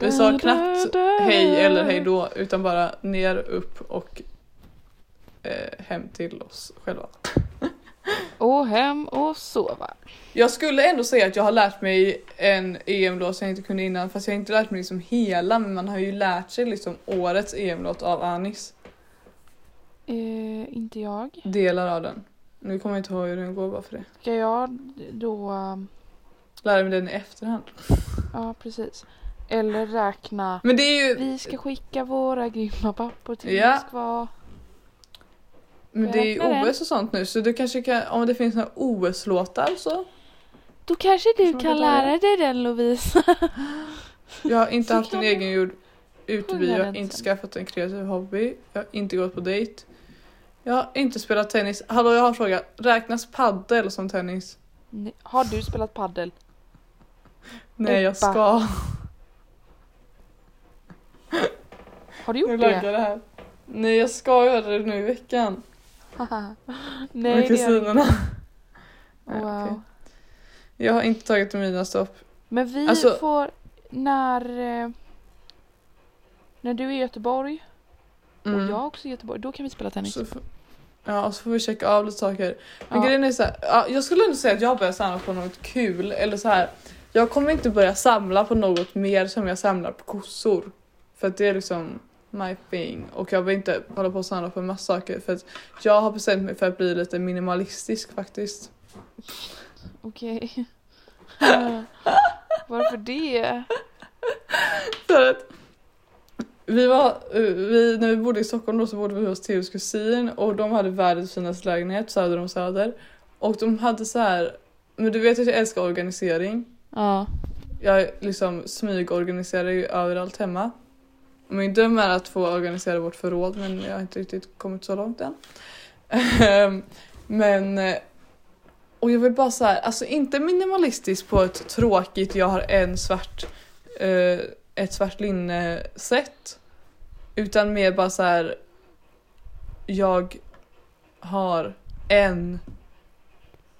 Vi sa knappt hej eller hej då utan bara ner, upp och eh, hem till oss själva. Och hem och sova. Jag skulle ändå säga att jag har lärt mig en EM-låt som jag inte kunde innan fast jag har inte lärt mig liksom hela men man har ju lärt sig liksom årets EM-låt av Anis. Eh, inte jag. Delar av den. Nu kommer jag inte ihåg hur den går bara för det. Ska jag då... um, Lära mig den i efterhand. Ja, precis. Eller räkna. Men det är ju, Vi ska skicka våra grymma pappor till Ja. Moskva. Men det är ju. OS och sånt nu så du kanske kan, om det finns några OS-låtar så. Då kanske du kan kan lära dig den Lovisa. Jag har inte Så haft en du egengjord uteby, jag har inte sen. skaffat en kreativ hobby, jag har inte gått på dejt. Jag har inte spelat tennis. Hallå jag har en fråga, räknas paddel som tennis? Nej, Har du spelat paddel? Nej jag ska. Har du Nu gjort laggar det? det här. Nej jag ska göra det nu i veckan. Nej, med det kusinerna. Nej. Wow. Jag har inte tagit mina stopp. Men vi Alltså- får när eh, när du är i Göteborg Mm. och jag också är i Göteborg, då kan vi spela tennis. Så f- ja, och så får vi checka av lite saker. Men Ja. grejen är så här, ja, jag skulle ändå säga att jag börjar samla på något kul. Eller så här, jag kommer inte börja samla på något mer som jag samlar på kossor. För att det är liksom my thing. Och jag vill inte hålla på och samla på en massa saker. För att jag har bestämt mig för att bli lite minimalistisk faktiskt. Okej. Varför det? För att vi var, vi, när vi bodde i Stockholm då så bodde vi hos Theos kusin och de hade världens finaste lägenhet söder om Söder. Och de hade så här, men du vet att jag älskar organisering. Ja. Jag liksom smygorganiserar ju överallt hemma. Min dröm är att få organisera vårt förråd men jag har inte riktigt kommit så långt än. Ehm, men eh, och jag vill bara så här, alltså inte minimalistiskt på ett tråkigt, jag har en svart, eh, ett svart linne sätt Utan mer bara så här. Jag har en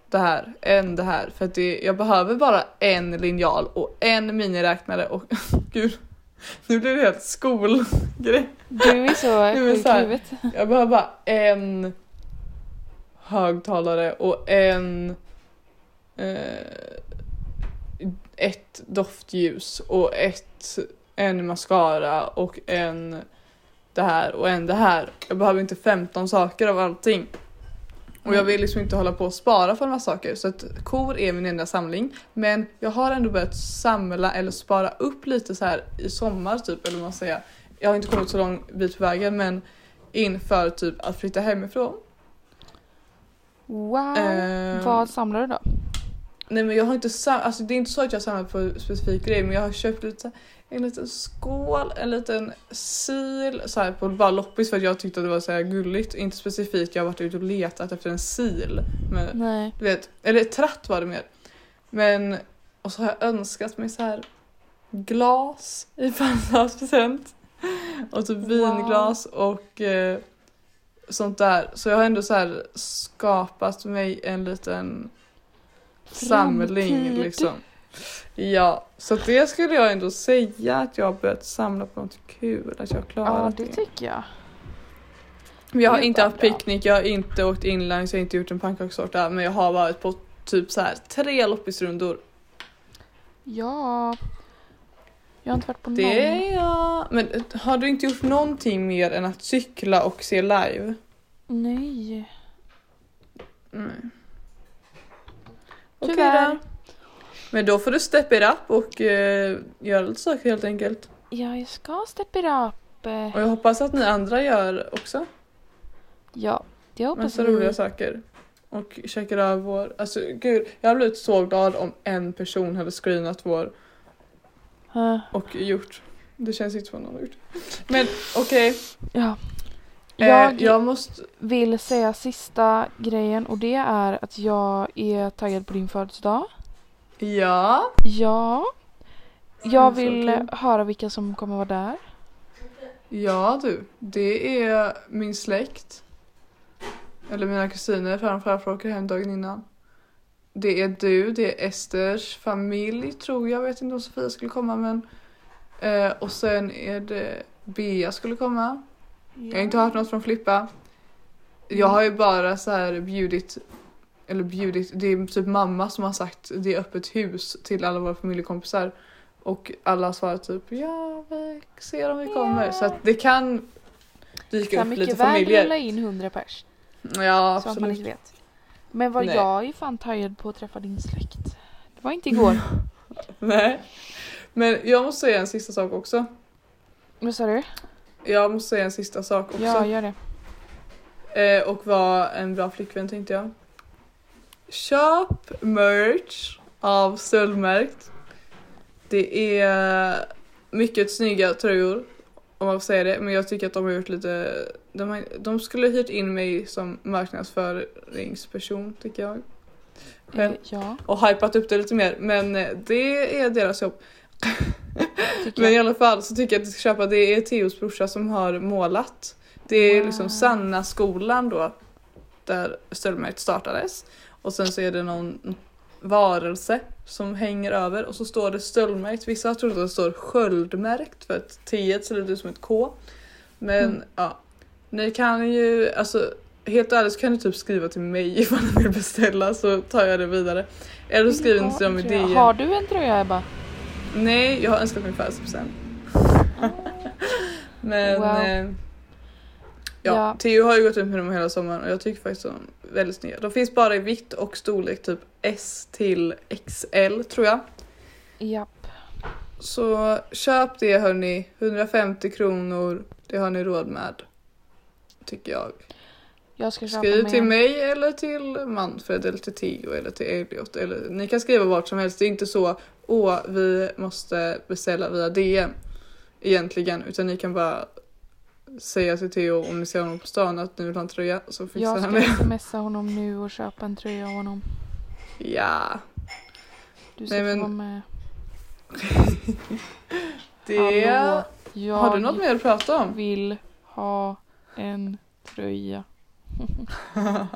det här, en det här. För att det, jag behöver bara en linjal och en miniräknare och gud. Nu blir det helt skolgrej. Du är så sjuk i huvudet. Jag behöver bara en högtalare och en eh, ett doftljus och ett en mascara och en det här och en det här. Jag behöver inte 15 saker av allting. Och jag vill liksom inte hålla på och spara för en massa saker så att kor är min enda samling. Men jag har ändå börjat samla eller spara upp lite så här i sommar typ eller vad man säger. Jag har inte kommit så lång bit på vägen men inför typ att flytta hemifrån. Wow. Ehm, Vad samlar du då? Nej men jag har inte sam- alltså det är inte så att jag har samlat på specifik grej men jag har köpt lite en liten skål, en liten sil så här på bara loppis för att jag tyckte att det var så här gulligt. Inte specifikt, jag har varit ute och letat efter en sil. Men Nej. du vet, eller tratt var det mer. Men och så har jag önskat mig så här glas i födelsedagspresent. Och typ Wow. vinglas och eh, sånt där. Så jag har ändå så här skapat mig en liten samling Framtid. liksom. Ja, så det skulle jag ändå säga att jag har börjat samla på något kul, att jag har Ja, klarat det det. tycker jag. Men jag har inte haft bra. picknick, jag har inte åkt inlines, jag har inte gjort en pannkakstårta men jag har varit på typ så här tre loppisrundor. Ja. Jag har inte varit på någon. Det är jag. Men har du inte gjort någonting mer än att cykla och se live? Nej. Nej. Okej Tyvärr. då. Men då får du step it up och eh, göra lite saker helt enkelt. Ja, jag ska step it up. Eh, Och jag hoppas att ni andra gör också Ja, det hoppas massa vi. roliga saker. Och checkar av vår, alltså gud, jag hade blivit så glad om en person hade screenat vår Eh, och gjort. Det känns inte som någon har gjort. Men okej, ja. eh, Jag jag måste, vill säga sista grejen och det är att jag är taggad på din födelsedag. Ja. Ja. Jag vill höra vilka som kommer vara där. Ja du, det är min släkt. Eller mina kusiner, och farfar åker hem dagen innan. Det är du, det är Esters familj tror jag, vet inte om Sofia skulle komma men. Eh, och sen är det Bea skulle komma. Jag har inte hört något från Flippa. Jag har ju bara så här bjudit, eller bjudit, det är typ mamma som har sagt det är öppet hus till alla våra familjekompisar. Och alla har svarat typ ja vi ser om vi kommer. Ja. Så att det kan dyka Kan upp lite mycket väl familjer. rulla in 100 pers. Ja Så att man absolut. inte vet. Men vad Nej. jag är fan taggad på att träffa din släkt. Det var inte igår. Nej. Men jag måste säga en sista sak också. vad sa du? Jag måste säga en sista sak också. Ja, gör det. Eh, och vara en bra flickvän tänkte jag. Köp merch av Stöldmärkt. Det är mycket snygga tröjor om man får säga det. Men jag tycker att de har gjort lite... De, har, de skulle hyrt in mig som marknadsföringsperson tycker jag. Själv. Eh, Ja, Och hypat upp det lite mer. Men eh, det är deras jobb. Men i alla fall så tycker jag att du ska köpa, det är Theos brorsa som har målat. Det är Wow. liksom Sanna skolan då, där Stöldmärkt startades. Och sen så är det någon varelse som hänger över och så står det stöldmärkt. Vissa har trott att det står sköldmärkt för att T ser lite ut som ett K. Men Mm. ja, ni kan ju, alltså helt ärligt så kan du typ skriva till mig ifall ni vill beställa så tar jag det vidare. Eller så skriver ni till dem i. DM. Har du en tröja Ebba? Nej, jag har önskat min födelsedagspresent. Men Wow. eh, ja, Ja. Theo har ju gått ut med dem hela sommaren och jag tycker faktiskt de är väldigt snygga. De finns bara i vitt och storlek typ S till XL tror jag. Japp. Så köp det hörni, 150 kronor, det har ni råd med. Tycker jag. Jag ska Skriv mig till mig eller till Manfred eller till Theo eller till Elliot. Eller, ni kan skriva vart som helst. Det är inte så åh vi måste beställa via DM egentligen. Utan ni kan bara säga till Theo om ni ser honom på stan att ni vill ha en tröja så fixar Jag han ska det. smsa honom nu och köpa en tröja av honom. Ja, Du ska Nej, få men- vara med. det... Hallå, jag Har du något mer att prata om? vill ha en tröja.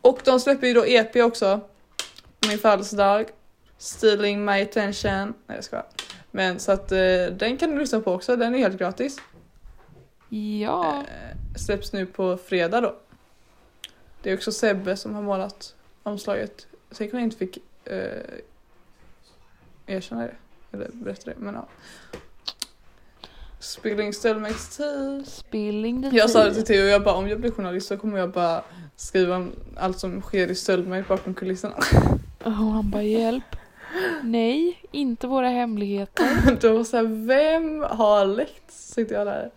Och de släpper ju då EP också. Min födelsedag. Stealing my attention. Nej jag skojar. Men så att eh, den kan du lyssna på också, den är helt gratis. Ja. Eh, släpps nu på fredag då. Det är också Sebbe som har målat omslaget. Tänk om jag inte fick eh, erkänna det. Eller berätta det. Men ja. Spilling Stöldmäks tid. Spilling the Jag sa det tea. till Theo, jag bara om jag blir journalist så kommer jag bara skriva om allt som sker i Stöldmäk bakom kulisserna. Och han bara hjälp. Nej, inte våra hemligheter. Då var såhär, vem har läckt? Sitter jag där.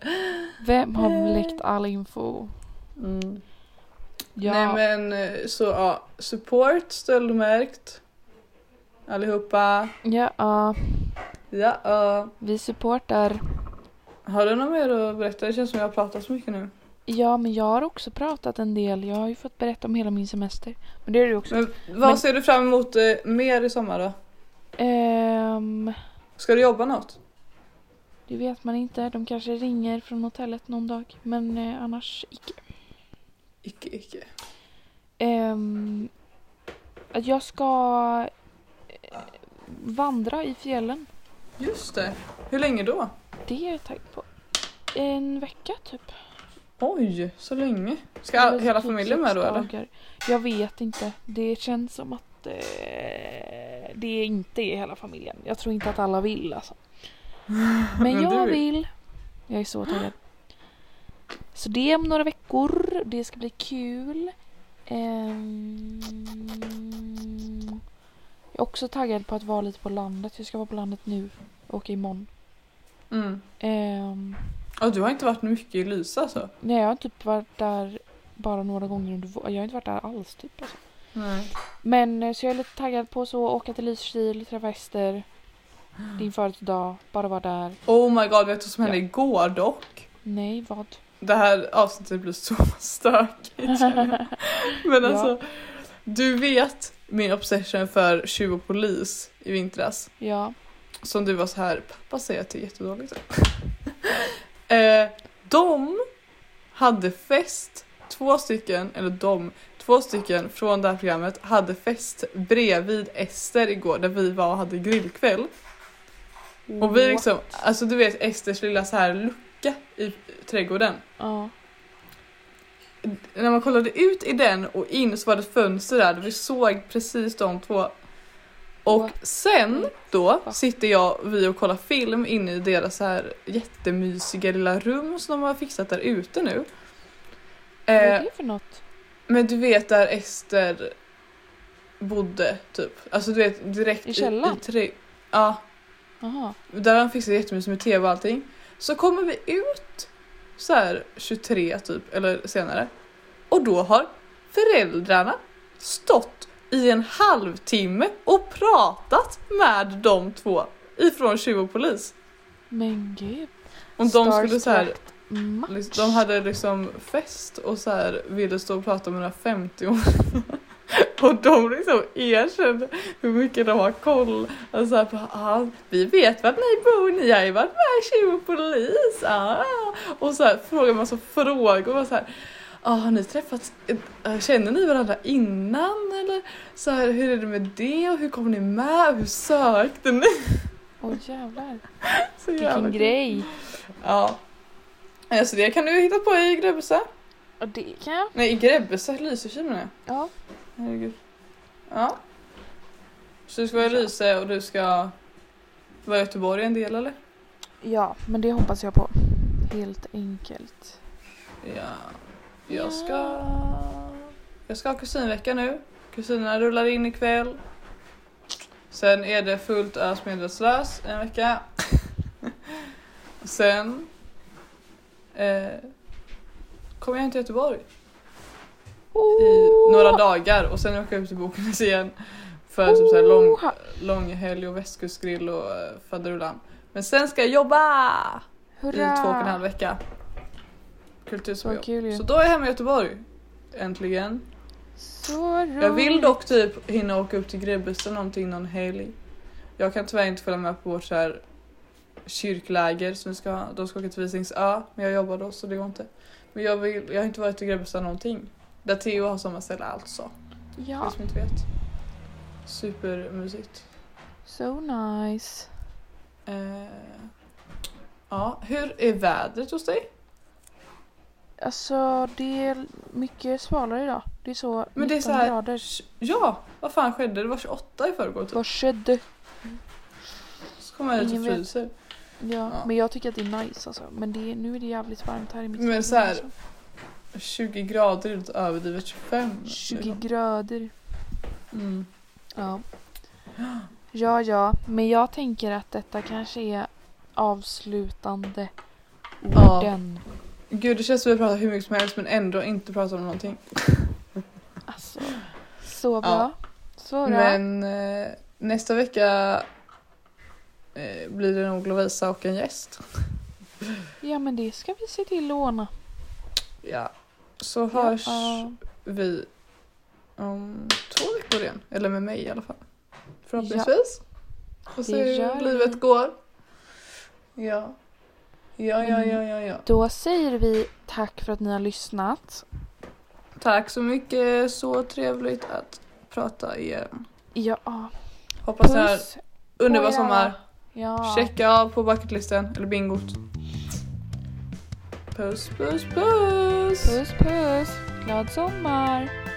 Vem har läckt all info? Mm. Ja, Nej men eh, så ja, support stöldmärkt. Allihopa. ja, ja, Ja, ja. vi supportar. Har du något mer att berätta? Det känns som jag har pratat så mycket nu. Ja, men jag har också pratat en del. Jag har ju fått berätta om hela min semester. Men det är du också. Men vad Men- ser du fram emot eh, mer i sommar då? Ehm, Ska du jobba något? det vet man inte. De kanske ringer från hotellet någon dag. Men eh, annars icke. Icke, icke. Att jag ska eh, vandra i fjällen. Just det. Hur länge då? Det är jag taggad på. En vecka typ. Oj, så länge. Ska Eller hela typ familjen med då eller? dagar. Jag vet inte. Det känns som att eh, det inte är hela familjen. Jag tror inte att alla vill alltså. Men jag vill. Jag är så taggad. Så det är om några veckor. Det ska bli kul. Ehm, jag är också taggad på att vara lite på landet. Jag ska vara på landet nu. och Åka imorgon. Mm. Ehm, Ja, du har inte varit mycket i Lysa alltså? nej, jag har typ varit där bara några gånger under Jag har inte varit där alls typ. Alltså. Nej. Men eh, så jag är lite taggad på så åka till Lysekil, träffa Ester. Din födelsedag, bara vara där. Oh my god, vet du vad som hände Ja. igår dock? Nej, vad? Det här avsnittet blir så stökigt. Men Ja. alltså, du vet min obsession för tjuv och polis i vintras. Ja. Som du var så här, pappa säger att det är jättedåligt. eh, de hade fest, två stycken, eller de, två stycken från det här programmet hade fest bredvid Ester igår där vi var och hade grillkväll. Och vi liksom, alltså du vet Esters lilla så här lucka i trädgården. Ja. När man kollade ut i den och in så var det ett fönster där, där vi såg precis de två. Och sen då Va? sitter jag och vi och kollar film inne i deras så här jättemysiga lilla rum som de har fixat där ute nu. Vad är Eh, det för något? Men du vet där Ester bodde typ. Alltså du vet direkt I i, källaren? i tre... Ja, Jaha. där har de fixat jättemysigt med tv och allting. Så kommer vi ut så här 23 typ, eller senare. Och då har föräldrarna stått i en halvtimme och pratat med de två ifrån tjuv och polis. Men gud. Och de skulle så här, match. liksom, de hade liksom fest och så här ville stå och prata med några 50 år. Och de liksom erkände hur mycket de har koll. Alltså så här, på, ah, vi vet vart ni bor, ni har ju varit med i Tjuv och polis. Ah. Och så här, frågar massa frågor. Och så här, ah, har ni träffats, eh, känner ni varandra innan eller? Så här, hur är det med det och hur kom ni med? Hur sökte ni? Åh jävlar. Så Vilken kul. grej. Ja. Alltså det kan du hitta på i Grebbestad. Och det kan jag. Nej, i Grebbestad, Lysekil menar jag. Ja. Herregud. Ja. Så du ska vara i Lyse och du ska vara i Göteborg en del eller? Ja, men det hoppas jag på. Helt enkelt. Ja. Jag ska... Jag ska ha kusinvecka nu. Kusinerna rullar in ikväll. Sen är det fullt ös medvetslös en vecka. Sen eh, kommer jag hem till Göteborg i några dagar och sen åker jag upp till Bokenäs igen för typ så lång, Oha. lång helg och västkustgrill och uh, faderullan. Men sen ska jag jobba Hurra! i två och en halv vecka. Så Kulturskolejobb. kul ju. Så då är jag hemma i Göteborg. Äntligen. Så roligt. Jag vill dock typ hinna åka upp till Grebbestad någonting någon helg. Jag kan tyvärr inte följa med på vårt så här kyrkläger som vi ska ha. De ska åka till Visingsö men jag jobbar då så det går inte. Men jag, vill, jag har inte varit i Grebbestad någonting. Där Theo har sommarställe alltså. Ja, er som inte vet. Supermysigt. so nice. Eh, ja, hur är vädret hos dig? Alltså det är mycket svalare idag. Det är så Men det är 19 så här- grader. Ja, vad fan skedde? Det var 28 i förrgår typ. Vad skedde? Så kommer jag hit och Ingen vet. Ja, Ja. men jag tycker att det är nice alltså. Men det nu är det jävligt varmt här i mitt Men så här, alltså. 20 grader är lite överdrivet 25. 20 grader. Mm. Ja. Ja, ja. Men jag tänker att detta kanske är avslutande Ja. orden. Gud det känns som vi pratar hur mycket som helst men ändå inte pratar om någonting. Alltså, så bra. Ja. Så bra. Men eh, nästa vecka blir det nog Lovisa och en gäst. Ja, men det ska vi se till att ordna. Ja. Så hörs Ja. vi om två veckor igen. Eller med mig i alla fall. Förhoppningsvis. Får se Det gör hur vi. livet går. Ja. Ja, ja, ja, ja, ja. Då säger vi tack för att ni har lyssnat. Tack så mycket. Så trevligt att prata igen. Ja, Hoppas ni har underbar er sommar. Ja. Checka av på bucketlisten eller bingot. Puss, puss, puss! Puss puss. Glad sommar.